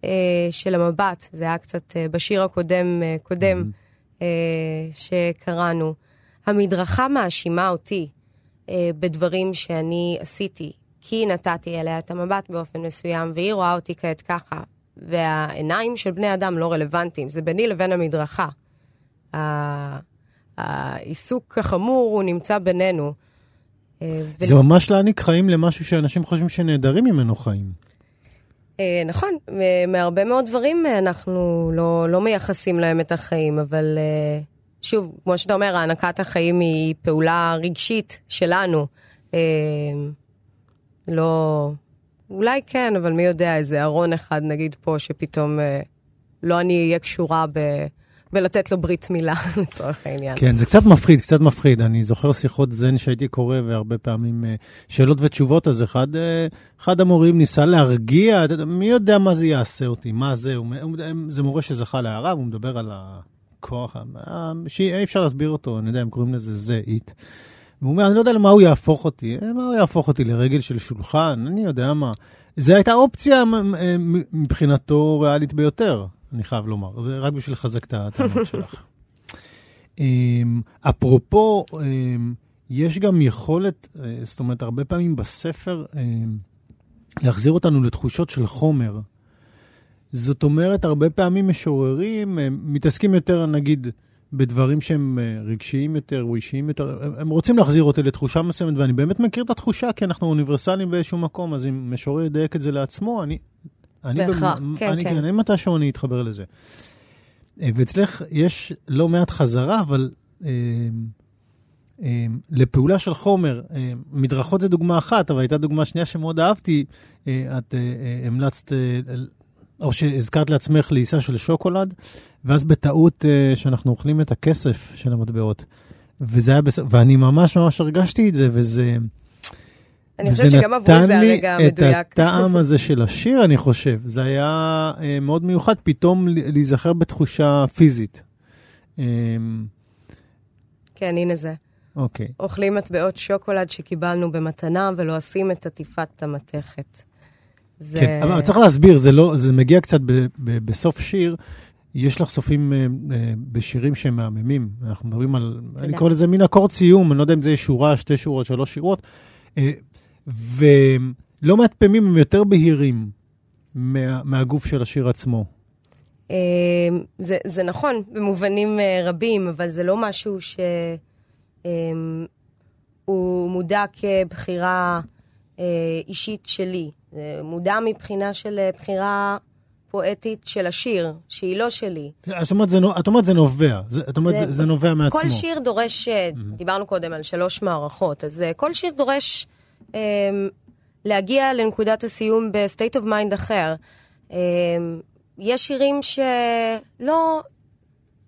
[SPEAKER 2] אה, של המבט, זה היה קצת אה, בשיר הקודם, אה, קודם, mm-hmm. אה, שקראנו. המדרכה מאשימה אותי אה, בדברים שאני עשיתי, כי נתתי אליה את המבט באופן מסוים, והיא רואה אותי כעת ככה, והעיניים של בני אדם לא רלוונטיים, זה ביני לבין המדרכה. העיסוק החמור הוא נמצא בינינו.
[SPEAKER 3] אה, זה ו... ממש להעניק חיים למשהו שאנשים חושבים שנעדרים ממנו חיים.
[SPEAKER 2] אה, נכון, מהרבה מאוד דברים אנחנו לא, לא מייחסים להם את החיים, אבל אה, שוב, כמו שאתה אומר, הענקת החיים היא פעולה רגשית שלנו. אה, לא... אולי כן, אבל מי יודע, איזה ארון אחד, נגיד פה, שפתאום אה, לא אני אהיה קשורה ב... בלתת לו ברית מילה, [LAUGHS] לצורך העניין.
[SPEAKER 3] כן, זה קצת מפחיד, קצת מפחיד. אני זוכר שיחות זן שהייתי קורא, והרבה פעמים אה, שאלות ותשובות, אז אחד, אה, אחד המורים ניסה להרגיע, מי יודע מה זה יעשה אותי, מה זה, הוא, זה מורה שזכה להערה, והוא מדבר על ה... כוח, שאי אפשר להסביר אותו, אני יודע, הם קוראים לזה זה, איט. והוא אומר, אני לא יודע למה הוא יהפוך אותי, מה הוא יהפוך אותי לרגל של שולחן, אני יודע מה. זו הייתה אופציה מבחינתו ריאלית ביותר, אני חייב לומר. זה רק בשביל לחזק את הטענות [LAUGHS] שלך. אמ, אפרופו, אמ, יש גם יכולת, אה, זאת אומרת, הרבה פעמים בספר, אמ, להחזיר אותנו לתחושות של חומר. זאת אומרת, הרבה פעמים משוררים מתעסקים יותר, נגיד, בדברים שהם אה, רגשיים יותר או אישיים יותר, הם רוצים להחזיר אותי לתחושה מסוימת, ואני באמת מכיר את התחושה, כי אנחנו אוניברסליים באיזשהו מקום, אז אם משורר ידייק את זה לעצמו, אני...
[SPEAKER 2] בהכרח, כן,
[SPEAKER 3] אני,
[SPEAKER 2] כן.
[SPEAKER 3] אני מתישהו אני אתחבר לזה. אה, ואצלך יש לא מעט חזרה, אבל אה, אה, לפעולה של חומר, אה, מדרכות זה דוגמה אחת, אבל הייתה דוגמה שנייה שמאוד אהבתי, אה, את המלצת או שהזכרת לעצמך לעיסה של שוקולד, ואז בטעות uh, שאנחנו אוכלים את הכסף של המטבעות. וזה היה בסדר, ואני ממש ממש הרגשתי את זה, וזה...
[SPEAKER 2] אני חושבת שגם עבורי זה הרגע המדויק.
[SPEAKER 3] את הטעם הזה של השיר, אני חושב. זה היה uh, מאוד מיוחד פתאום להיזכר בתחושה פיזית. Um,
[SPEAKER 2] כן, הנה זה.
[SPEAKER 3] אוקיי.
[SPEAKER 2] אוכלים מטבעות שוקולד שקיבלנו במתנה ולא עושים את עטיפת המתכת.
[SPEAKER 3] זה... כן, אבל צריך להסביר, זה, לא, זה מגיע קצת ב, ב, בסוף שיר. יש לך סופים uh, uh, בשירים שהם מהממים. אנחנו מדברים על, תודה. אני קורא לזה מין אקורד סיום, אני לא יודע אם זה שורה, שתי שורות, שלוש שורות. Uh, ולא מעט פעמים הם יותר בהירים מה, מהגוף של השיר עצמו.
[SPEAKER 2] Uh, זה, זה נכון במובנים uh, רבים, אבל זה לא משהו שהוא אה, מודע כבחירה אה, אישית שלי. זה מודע מבחינה של אה, בחירה פואטית של השיר, שהיא לא שלי.
[SPEAKER 3] את אומרת, זה, את אומרת זה נובע, זה, את אומרת זה, זה נובע מעצמו.
[SPEAKER 2] כל שיר דורש, אהמ. דיברנו קודם על שלוש מערכות, אז אה, כל שיר דורש אה, להגיע לנקודת הסיום ב state of mind אחר. אה, יש שירים שלא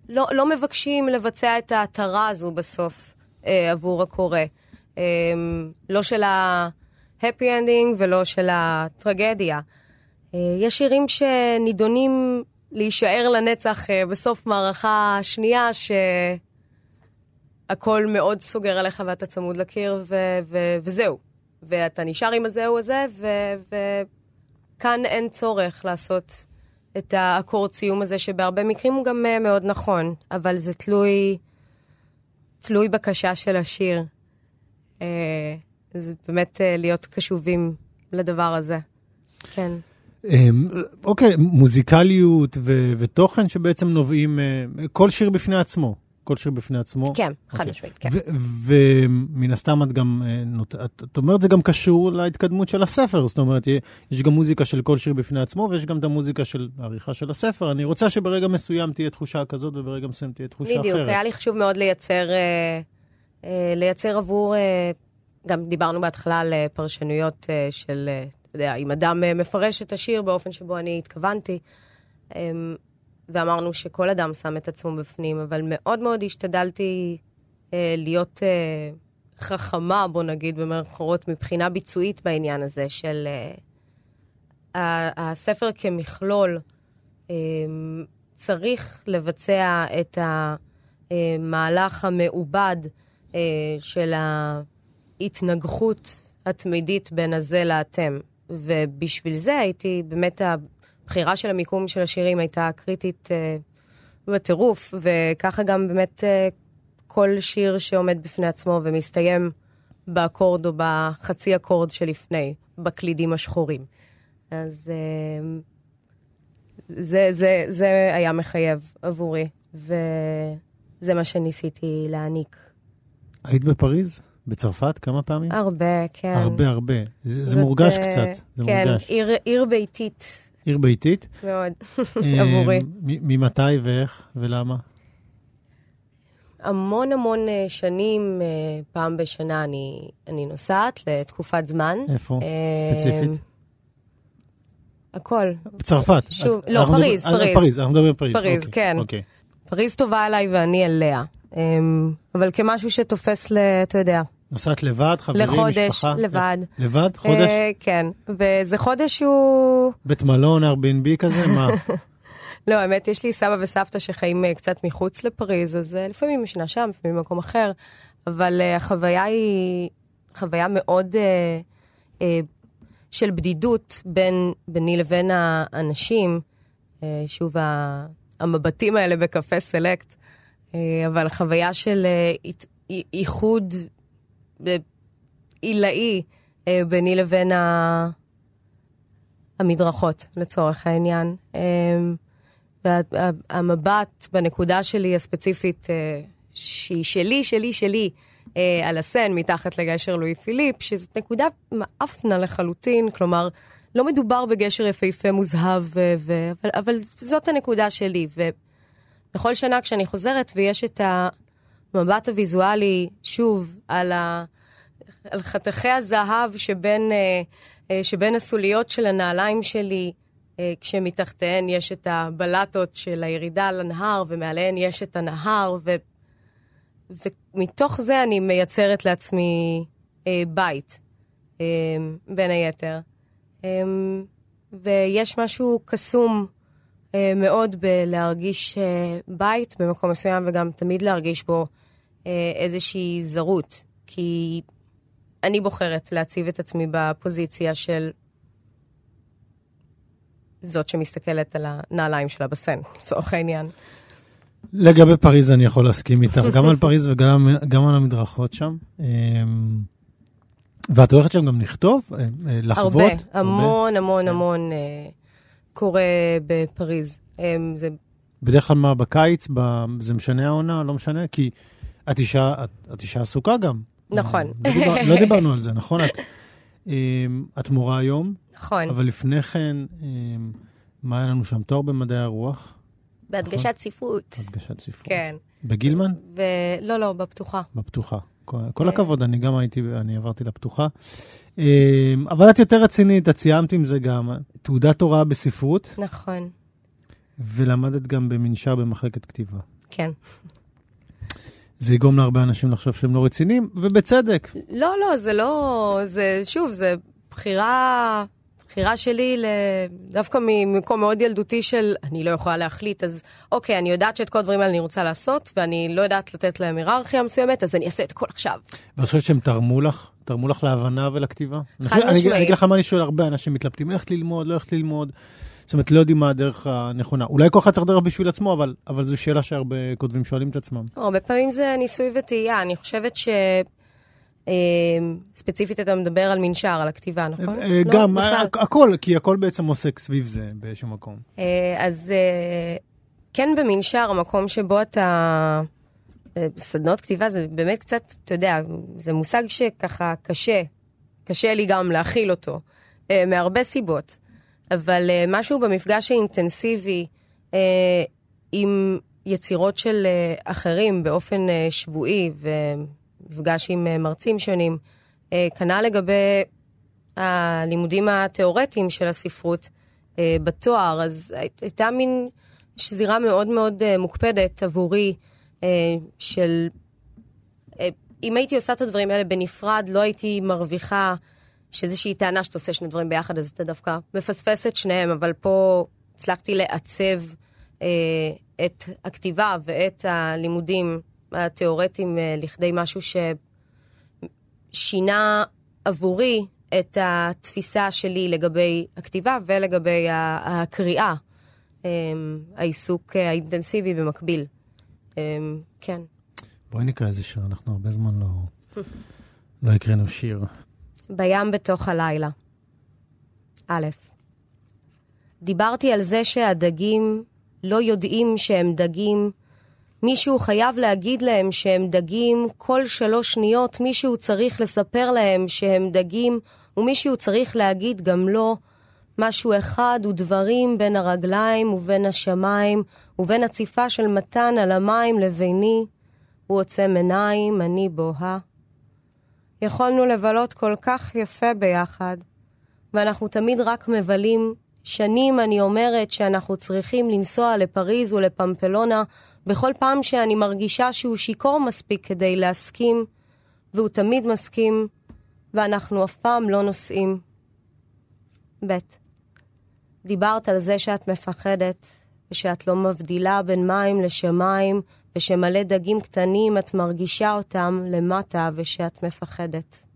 [SPEAKER 2] לא, לא מבקשים לבצע את ההתרה הזו בסוף אה, עבור הקורא. אה, לא של ה-happy ending ולא של הטרגדיה. אה, יש שירים שנידונים להישאר לנצח אה, בסוף מערכה שנייה, שהכל מאוד סוגר עליך ואתה צמוד לקיר, ו- ו- וזהו. ואתה נשאר עם הזהו הזה, וכאן ו- אין צורך לעשות את האקורד סיום הזה, שבהרבה מקרים הוא גם אה, מאוד נכון, אבל זה תלוי, תלוי בקשה של השיר. זה באמת להיות קשובים לדבר הזה. כן.
[SPEAKER 3] אמ, אוקיי, מוזיקליות ו- ותוכן שבעצם נובעים, אה, כל שיר בפני עצמו. כל שיר בפני עצמו.
[SPEAKER 2] כן, חד אוקיי. משמעית, כן.
[SPEAKER 3] ומן הסתם את גם, אה, את, את אומרת, זה גם קשור להתקדמות של הספר, זאת אומרת, יש גם מוזיקה של כל שיר בפני עצמו, ויש גם את המוזיקה של העריכה של הספר. אני רוצה שברגע מסוים תהיה תחושה כזאת, וברגע מסוים תהיה תחושה
[SPEAKER 2] בדיוק,
[SPEAKER 3] אחרת.
[SPEAKER 2] בדיוק, היה לי חשוב מאוד לייצר, אה, לייצר עבור, גם דיברנו בהתחלה על פרשנויות של אתה יודע, אם אדם אה, מפרש את השיר באופן שבו אני התכוונתי, אמ, ואמרנו שכל אדם שם את עצמו בפנים, אבל מאוד מאוד השתדלתי אה, להיות אה, חכמה, בוא נגיד, במרכאות, מבחינה ביצועית בעניין הזה, של הספר כמכלול אמ, צריך לבצע את המהלך המעובד של ההתנגחות התמידית בין הזה לאתם. ובשביל זה הייתי, באמת הבחירה של המיקום של השירים הייתה קריטית אה, בטירוף, וככה גם באמת אה, כל שיר שעומד בפני עצמו ומסתיים באקורד או בחצי אקורד שלפני, בקלידים השחורים. אז אה, זה, זה, זה היה מחייב עבורי, וזה מה שניסיתי להעניק.
[SPEAKER 3] היית בפריז? בצרפת כמה פעמים?
[SPEAKER 2] הרבה, כן.
[SPEAKER 3] הרבה, הרבה. זה, זה מורגש uh, קצת, זה
[SPEAKER 2] כן,
[SPEAKER 3] מורגש.
[SPEAKER 2] כן, עיר, עיר ביתית.
[SPEAKER 3] עיר ביתית?
[SPEAKER 2] מאוד, [LAUGHS] עבורי.
[SPEAKER 3] ממתי ואיך ולמה?
[SPEAKER 2] המון המון אה, שנים, אה, פעם בשנה אני, אני נוסעת לתקופת זמן.
[SPEAKER 3] איפה? ספציפית?
[SPEAKER 2] הכל.
[SPEAKER 3] בצרפת.
[SPEAKER 2] שוב, לא, פריז, פריז.
[SPEAKER 3] פריז, אנחנו מדברים פריז.
[SPEAKER 2] פריז,
[SPEAKER 3] אוקיי,
[SPEAKER 2] כן.
[SPEAKER 3] אוקיי.
[SPEAKER 2] פריז טובה עליי ואני אליה. אבל כמשהו שתופס ל... אתה יודע,
[SPEAKER 3] נוסעת לבד, חברים,
[SPEAKER 2] לחודש,
[SPEAKER 3] משפחה?
[SPEAKER 2] לחודש, לבד.
[SPEAKER 3] לבד? חודש?
[SPEAKER 2] Uh, כן, וזה חודש שהוא...
[SPEAKER 3] בית מלון, Airbnb כזה? מה? [LAUGHS]
[SPEAKER 2] לא, האמת, יש לי סבא וסבתא שחיים uh, קצת מחוץ לפריז, אז uh, לפעמים ישנה שם, לפעמים במקום אחר, אבל uh, החוויה היא חוויה מאוד uh, uh, של בדידות בין, ביני לבין האנשים, uh, שוב, המבטים האלה בקפה סלקט, uh, אבל חוויה של uh, איחוד עילאי אה, ביני לבין ה... המדרכות, לצורך העניין. אה, והמבט בנקודה שלי הספציפית, אה, שהיא שלי, שלי, שלי, על הסן, מתחת לגשר לואי פיליפ, שזאת נקודה מאפנה לחלוטין, כלומר, לא מדובר בגשר יפהפה מוזהב, ו- אבל, אבל זאת הנקודה שלי. ובכל שנה כשאני חוזרת ויש את המבט הוויזואלי, שוב, על ה... על חתכי הזהב שבין, אה, אה, שבין הסוליות של הנעליים שלי, אה, כשמתחתיהן יש את הבלטות של הירידה לנהר, ומעליהן יש את הנהר, ו, ומתוך זה אני מייצרת לעצמי בית, בין היתר. ויש משהו קסום מאוד בלהרגיש בית במקום מסוים, וגם תמיד להרגיש בו איזושהי זרות. כי אני בוחרת להציב את עצמי בפוזיציה של זאת שמסתכלת על הנעליים שלה בסן, לצורך העניין.
[SPEAKER 3] לגבי פריז אני יכול להסכים איתך, גם על פריז וגם על המדרכות שם. אמ, ואת הולכת שם גם לכתוב? אה, אה, לחוות?
[SPEAKER 2] הרבה, המון, המון, כן. המון אה, קורה בפריז. אמ, זה...
[SPEAKER 3] בדרך כלל מה, בקיץ? זה משנה העונה? לא משנה? כי את אישה, את, את אישה עסוקה גם.
[SPEAKER 2] נכון.
[SPEAKER 3] לא, דיבר, לא דיברנו על זה, נכון? את, אמ, את מורה היום.
[SPEAKER 2] נכון.
[SPEAKER 3] אבל לפני כן, אמ, מה היה לנו שם? תואר במדעי הרוח.
[SPEAKER 2] בהדגשת
[SPEAKER 3] נכון.
[SPEAKER 2] ספרות.
[SPEAKER 3] הדגשת ספרות.
[SPEAKER 2] כן.
[SPEAKER 3] בגילמן?
[SPEAKER 2] ו... לא, לא, בפתוחה.
[SPEAKER 3] בפתוחה. כל,
[SPEAKER 2] אה.
[SPEAKER 3] הכבוד, אני גם הייתי, אני עברתי לפתוחה. אה, אבל את יותר רצינית, את סיימת עם זה גם תעודת הוראה בספרות,
[SPEAKER 2] נכון,
[SPEAKER 3] ולמדת גם במנשר במחלקת כתיבה.
[SPEAKER 2] כן.
[SPEAKER 3] זה יגרום להרבה אנשים לחשוב שהם לא רציניים, ובצדק.
[SPEAKER 2] לא, לא, זה לא... זה, שוב, זה בחירה... בחירה שלי. דווקא ממקום מאוד ילדותי של אני לא יכולה להחליט, אז אוקיי, אני יודעת שאת כל הדברים האלה אני רוצה לעשות, ואני לא יודעת לתת להם היררכיה מסוימת, אז אני אעשה את הכל עכשיו.
[SPEAKER 3] ואת חושבת שהם תרמו לך? תרמו לך להבנה ולכתיבה?
[SPEAKER 2] חד משמעית.
[SPEAKER 3] אני אגיד לך מה אני שואל, הרבה אנשים מתלבטים, איך ללמוד, לא איך ללמוד. זאת אומרת, לא יודעים מה הדרך הנכונה. אולי כל אחד צריך דרך בשביל עצמו, אבל, אבל זו שאלה שהרבה כותבים שואלים את עצמם.
[SPEAKER 2] הרבה פעמים זה ניסוי וטעייה, אני חושבת ש... ספציפית אתה מדבר על מנשר, על הכתיבה, נכון?
[SPEAKER 3] אה,
[SPEAKER 2] לא,
[SPEAKER 3] גם. הכ- הכל, כי הכל בעצם עוסק סביב זה באיזשהו מקום.
[SPEAKER 2] אה, אז אה, כן במנשר, המקום שבו אתה... אה, סדנות כתיבה זה באמת קצת, אתה יודע, זה מושג שככה קשה, קשה לי גם להכיל אותו, אה, מהרבה סיבות. אבל אה, משהו במפגש האינטנסיבי אה, עם יצירות של אה, אחרים באופן אה, שבועי, ומפגש עם אה, מרצים שונים, אה, כנ"ל לגבי הלימודים התיאורטיים של הספרות אה, בתואר, אז הי- הייתה מין שזירה מאוד מאוד מוקפדת עבורי של... אם הייתי עושה את הדברים האלה בנפרד, לא הייתי מרוויחה שאיזושהי טענה שאתה עושה שני דברים ביחד, אז אתה דווקא מפספס את שניהם, אבל פה הצלחתי לעצב אה, את הכתיבה ואת הלימודים התיאורטיים אה, לכדי משהו ששינה עבורי את התפיסה שלי לגבי הכתיבה ולגבי הקריאה, אה, העיסוק אה, האינטנסיבי במקביל. אה, כן.
[SPEAKER 3] בואי נקרא איזה שיר, אנחנו הרבה זמן לא, לא הקראנו שיר.
[SPEAKER 2] בים בתוך הלילה. א', דיברתי על זה שהדגים לא יודעים שהם דגים. מישהו חייב להגיד להם שהם דגים, כל שלוש שניות מישהו צריך לספר להם שהם דגים, ומישהו צריך להגיד גם לא. משהו אחד הוא דברים בין הרגליים ובין השמיים, ובין הציפה של מתן על המים לביני. הוא עוצם עיניים, אני בוהה. יכולנו לבלות כל כך יפה ביחד, ואנחנו תמיד רק מבלים. שנים אני אומרת שאנחנו צריכים לנסוע לפריז ולפמפלונה בכל פעם שאני מרגישה שהוא שיכור מספיק כדי להסכים, והוא תמיד מסכים, ואנחנו אף פעם לא נוסעים. ב. דיברת על זה שאת מפחדת, ושאת לא מבדילה בין מים לשמיים, ושמלא דגים קטנים את מרגישה אותם למטה, ושאת מפחדת.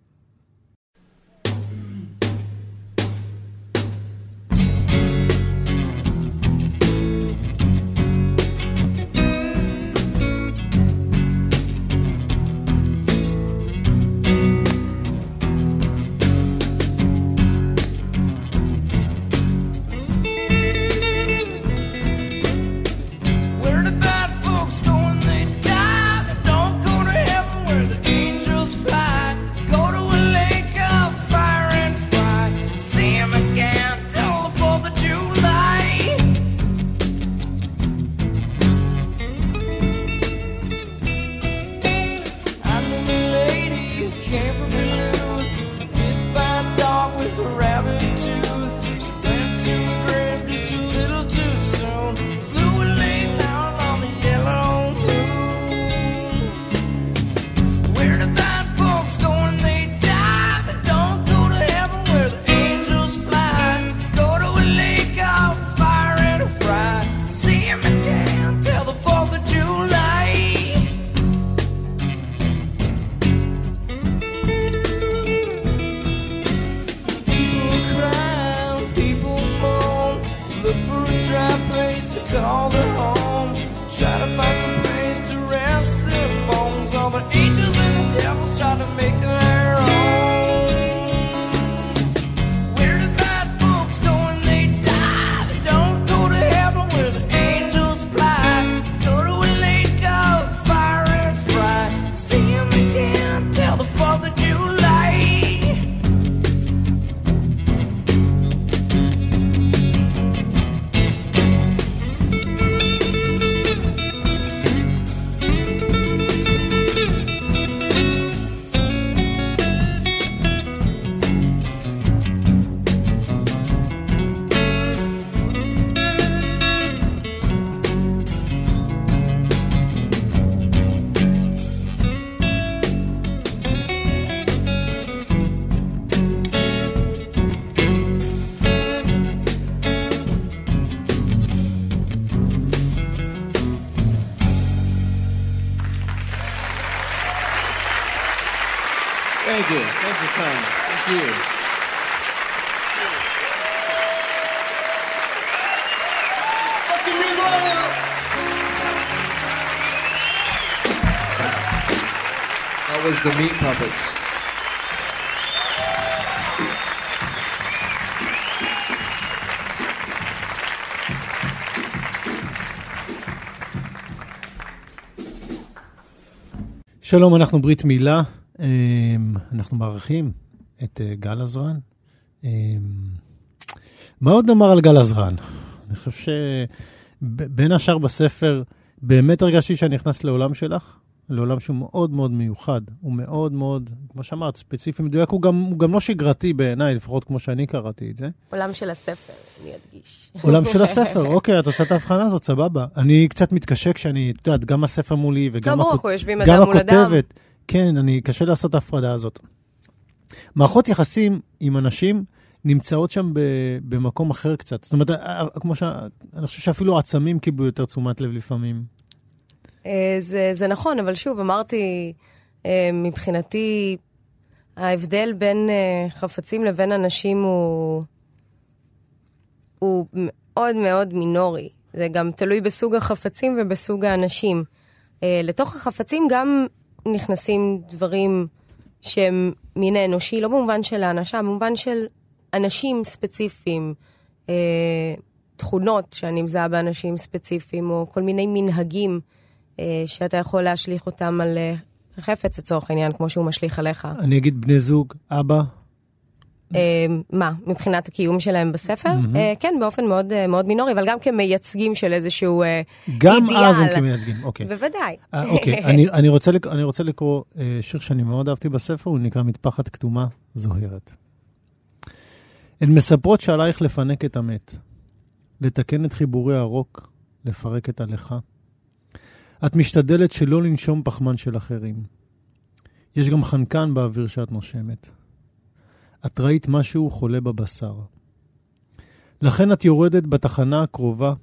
[SPEAKER 3] Thank you. Thanks for coming. Thank you.
[SPEAKER 5] That was the Meat Puppets.
[SPEAKER 3] שלום, אנחנו ברית מילה. אמ, אנחנו מארחים את אה, גל עזרן. אמ, מה עוד נאמר על גל עזרן? אני חושב שבין השאר בספר, באמת הרגשתי שאני נכנס לעולם שלך, לעולם שהוא מאוד מאוד מיוחד. הוא מאוד מאוד, כמו שאמרת, ספציפי, מדויק. הוא גם, הוא גם לא שגרתי בעיניי, לפחות כמו שאני קראתי את זה.
[SPEAKER 2] עולם של הספר, אני אדגיש.
[SPEAKER 3] עולם של [LAUGHS] הספר, אוקיי, את עושה את ההבחנה הזאת, סבבה. אני קצת מתקשה כשאני, את יודעת, גם הספר מולי וגם
[SPEAKER 2] לא, ברור,
[SPEAKER 3] הכות-
[SPEAKER 2] אנחנו יושבים אדם מול אדם.
[SPEAKER 3] כן, אני, קשה לעשות את ההפרדה הזאת. מערכות יחסים עם אנשים נמצאות שם ב, במקום אחר קצת. זאת אומרת, כמו ש... אני חושב שאפילו עצמים קיבלו יותר תשומת לב לפעמים.
[SPEAKER 2] אה, זה, זה נכון, אבל שוב, אמרתי, אה, מבחינתי, ההבדל בין אה, חפצים לבין אנשים הוא, הוא מאוד מאוד מינורי. זה גם תלוי בסוג החפצים ובסוג האנשים. לתוך החפצים גם נכנסים דברים שהם מין האנושי, לא במובן של האנשה, במובן של אנשים ספציפיים, אה, תכונות שאני מזהה באנשים ספציפיים, או כל מיני מנהגים אה, שאתה יכול להשליך אותם על אה, חפץ לצורך העניין, כמו שהוא משליך עליך.
[SPEAKER 3] אני אגיד בני זוג, אבא,
[SPEAKER 2] מה, מבחינת הקיום שלהם בספר? אה, כן, באופן מאוד, אה, מאוד מינורי, אבל גם כמייצגים של איזשהו אה,
[SPEAKER 3] גם
[SPEAKER 2] אידיאל.
[SPEAKER 3] אז הם כמייצגים, אוקיי.
[SPEAKER 2] בוודאי.
[SPEAKER 3] אוקיי, [LAUGHS] אני, אני, רוצה לק... אני רוצה לקרוא שיר שאני מאוד אהבתי בספר, הוא נקרא מטפחת כתומה זוהרת. הן מספרות שעלייך לפנק את המת, לתקן את חיבורי הרוק, לפרק את הלכה. את משתדלת שלא לנשום פחמן של אחרים. יש גם חנקן באוויר שאת נושמת. את ראית משהו חולה בבשר. לכן את יורדת בתחנה הקרובה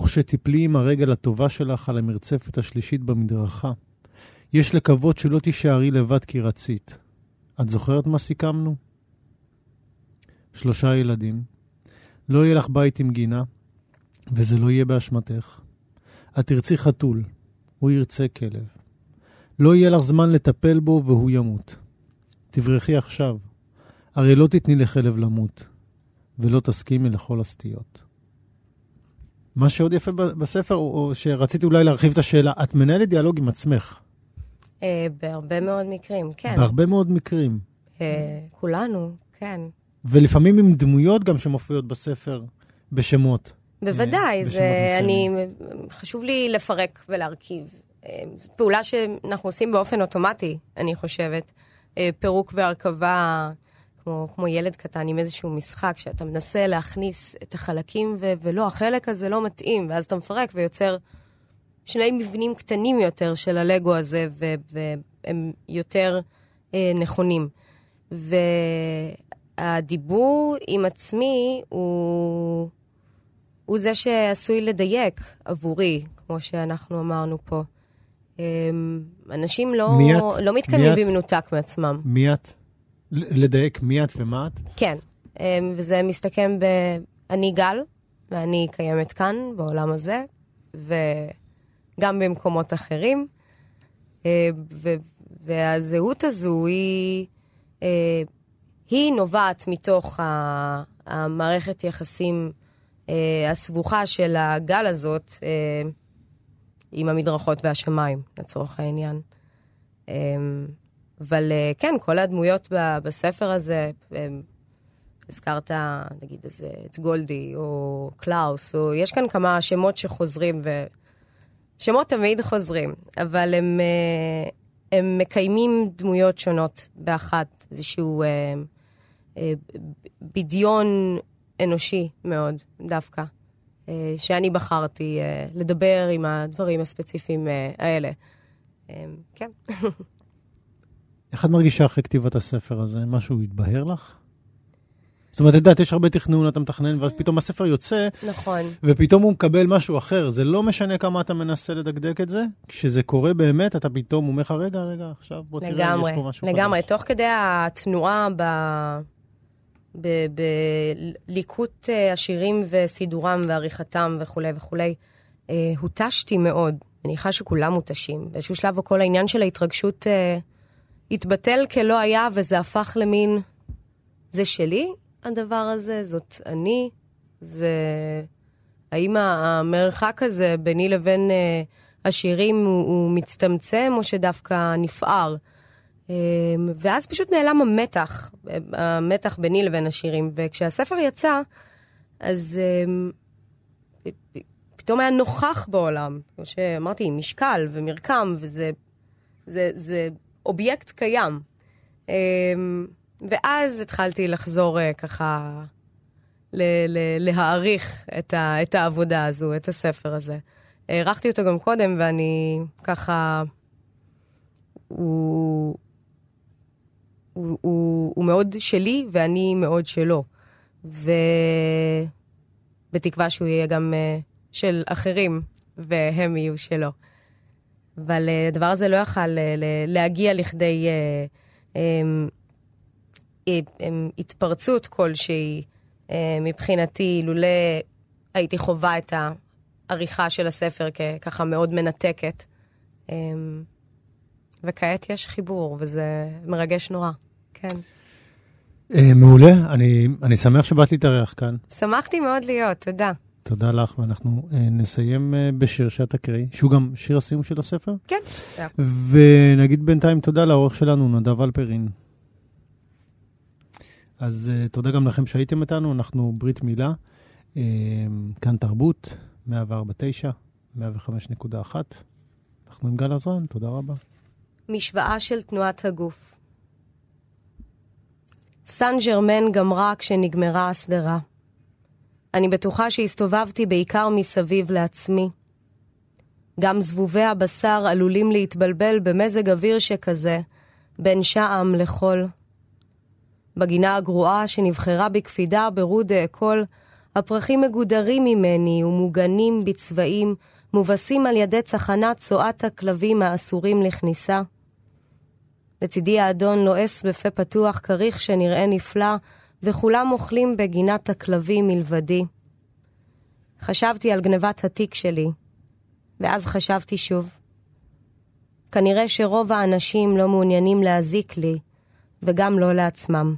[SPEAKER 3] וכשתיפלי עם הרגל הטובה שלך על המרצפת השלישית במדרכה, יש לקוות שלא תישארי לבד כי רצית. את זוכרת מה סיכמנו? שלושה ילדים. לא יהיה לך בית עם גינה, וזה לא יהיה באשמתך. את תרצי חתול, הוא ירצה כלב. לא יהיה לך זמן לטפל בו והוא ימות. תברחי עכשיו, הרי לא תתני לכלב למות, ולא תסכימי לכל הסטיות. מה שעוד יפה בספר, או שרציתי אולי להרחיב את השאלה, את מנהלת דיאלוג עם עצמך,
[SPEAKER 2] אה, בהרבה מאוד מקרים, כן.
[SPEAKER 3] בהרבה מאוד מקרים,
[SPEAKER 2] אה, כולנו, כן.
[SPEAKER 3] ולפעמים עם דמויות גם שמופיעות בספר בשמות.
[SPEAKER 2] בוודאי,
[SPEAKER 3] בשמות
[SPEAKER 2] זה, אני. חשוב לי לפרק ולהרכיב. אה, זו פעולה שאנחנו עושים באופן אוטומטי, אני חושבת. אה, פירוק והרכבה, כמו, כמו ילד קטן עם איזשהו משחק, שאתה מנסה להכניס את החלקים, ו- ולא, החלק הזה לא מתאים, ואז אתה מפרק ויוצר שני מבנים קטנים יותר של הלגו הזה, ו- והם יותר אה, נכונים. והדיבור עם עצמי הוא... הוא זה שעשוי לדייק עבורי, כמו שאנחנו אמרנו פה. אמ, אנשים לא,
[SPEAKER 3] מי את?
[SPEAKER 2] לא מתקיימים
[SPEAKER 3] מי את?
[SPEAKER 2] במנותק מעצמם.
[SPEAKER 3] מי את? לדייק מי את ומה את?
[SPEAKER 2] כן, אמ, וזה מסתכם ב... אני גל, ואני קיימת כאן, בעולם הזה, וגם במקומות אחרים. אה, ו- והזהות הזו היא, אה, היא נובעת מתוך המערכת יחסים הסבוכה של הגל הזאת עם המדרכות והשמיים, לצורך העניין. אבל אה, כן, כל הדמויות בספר הזה, אה, הזכרת, נגיד, איזה, את גולדי, או קלאוס, או יש כאן כמה שמות שחוזרים, ו... שמות תמיד חוזרים, אבל הם, אה, הם מקיימים דמויות שונות באחת, איזשהו אה, בדיון אנושי מאוד, דווקא, שאני בחרתי לדבר עם הדברים הספציפיים האלה. כן. [LAUGHS]
[SPEAKER 3] איך את מרגישה אחרי כתיבת הספר הזה? משהו התבהר לך? זאת אומרת, את יודעת, יש הרבה תכנון, אתה מתכנן, ואז פתאום הספר יוצא,
[SPEAKER 2] נכון.
[SPEAKER 3] ופתאום הוא מקבל משהו אחר. זה לא משנה כמה אתה מנסה לדקדק את זה, כשזה קורה באמת, אתה פתאום אומר לך, רגע, רגע, עכשיו בוא תראה,
[SPEAKER 2] לגמרי,
[SPEAKER 3] יש פה משהו
[SPEAKER 2] לגמרי.
[SPEAKER 3] חדש.
[SPEAKER 2] תוך כדי התנועה ב... בליקוט אה, השירים וסידורם ועריכתם וכולי וכולי, אה, הותשתי מאוד. אני מניחה שכולם מותשים. באיזשהו שלב כל העניין של ההתרגשות אה, התבטל כלא היה, וזה הפך למין... זה שלי, הדבר הזה, זאת אני, זה... האם המרחק הזה ביני לבין אה, השירים הוא, הוא מצטמצם, או שדווקא נפער? אה, ואז פשוט נעלם המתח, אה, המתח ביני לבין השירים. וכשהספר יצא, אז אה, פתאום היה נוכח בעולם. כמו שאמרתי, משקל ומרקם, וזה זה, זה אובייקט קיים. אה, ואז התחלתי לחזור אה, ככה ל- ל- להעריך את, ה- את העבודה הזו, את הספר הזה. הערכתי אותו גם קודם, ואני ככה... הוא, הוא, הוא, הוא מאוד שלי, ואני מאוד שלו. ובתקווה שהוא יהיה גם uh, של אחרים, והם יהיו שלו. אבל uh, הדבר הזה לא יכל uh, להגיע לכדי uh, um, התפרצות כלשהי מבחינתי, לולא הייתי חווה את העריכה של הספר כככה מאוד מנתקת. Um, וכעת יש חיבור, וזה מרגש נורא, כן.
[SPEAKER 3] אה, מעולה, אני, אני שמח שבאת להתארח כאן.
[SPEAKER 2] שמחתי מאוד להיות, תודה.
[SPEAKER 3] תודה לך, ואנחנו אה, נסיים אה, בשיר שאת תקראי, שהוא גם שיר הסיום של הספר.
[SPEAKER 2] כן.
[SPEAKER 3] ונגיד בינתיים תודה לעורך שלנו, נדב אלפרין. אז אה, תודה גם לכם שהייתם איתנו, אנחנו ברית מילה, אה, כאן תרבות, 104.9, 105.1. אנחנו עם גל עזרן, תודה רבה.
[SPEAKER 2] משוואה של תנועת הגוף. סן ג'רמן גמרה כשנגמרה השדרה. אני בטוחה שהסתובבתי בעיקר מסביב לעצמי. גם זבובי הבשר עלולים להתבלבל במזג אוויר שכזה, בין שעם לחול. בגינה הגרועה שנבחרה בקפידה ברודה אקול, הפרחים מגודרים ממני ומוגנים בצבעים, מובסים על ידי צחנת צואת הכלבים האסורים לכניסה. לצידי האדון לועס בפה פתוח כריך שנראה נפלא, וכולם אוכלים בגינת הכלבים מלבדי. חשבתי על גנבת התיק שלי, ואז חשבתי שוב. כנראה שרוב האנשים לא מעוניינים להזיק לי, וגם לא לעצמם.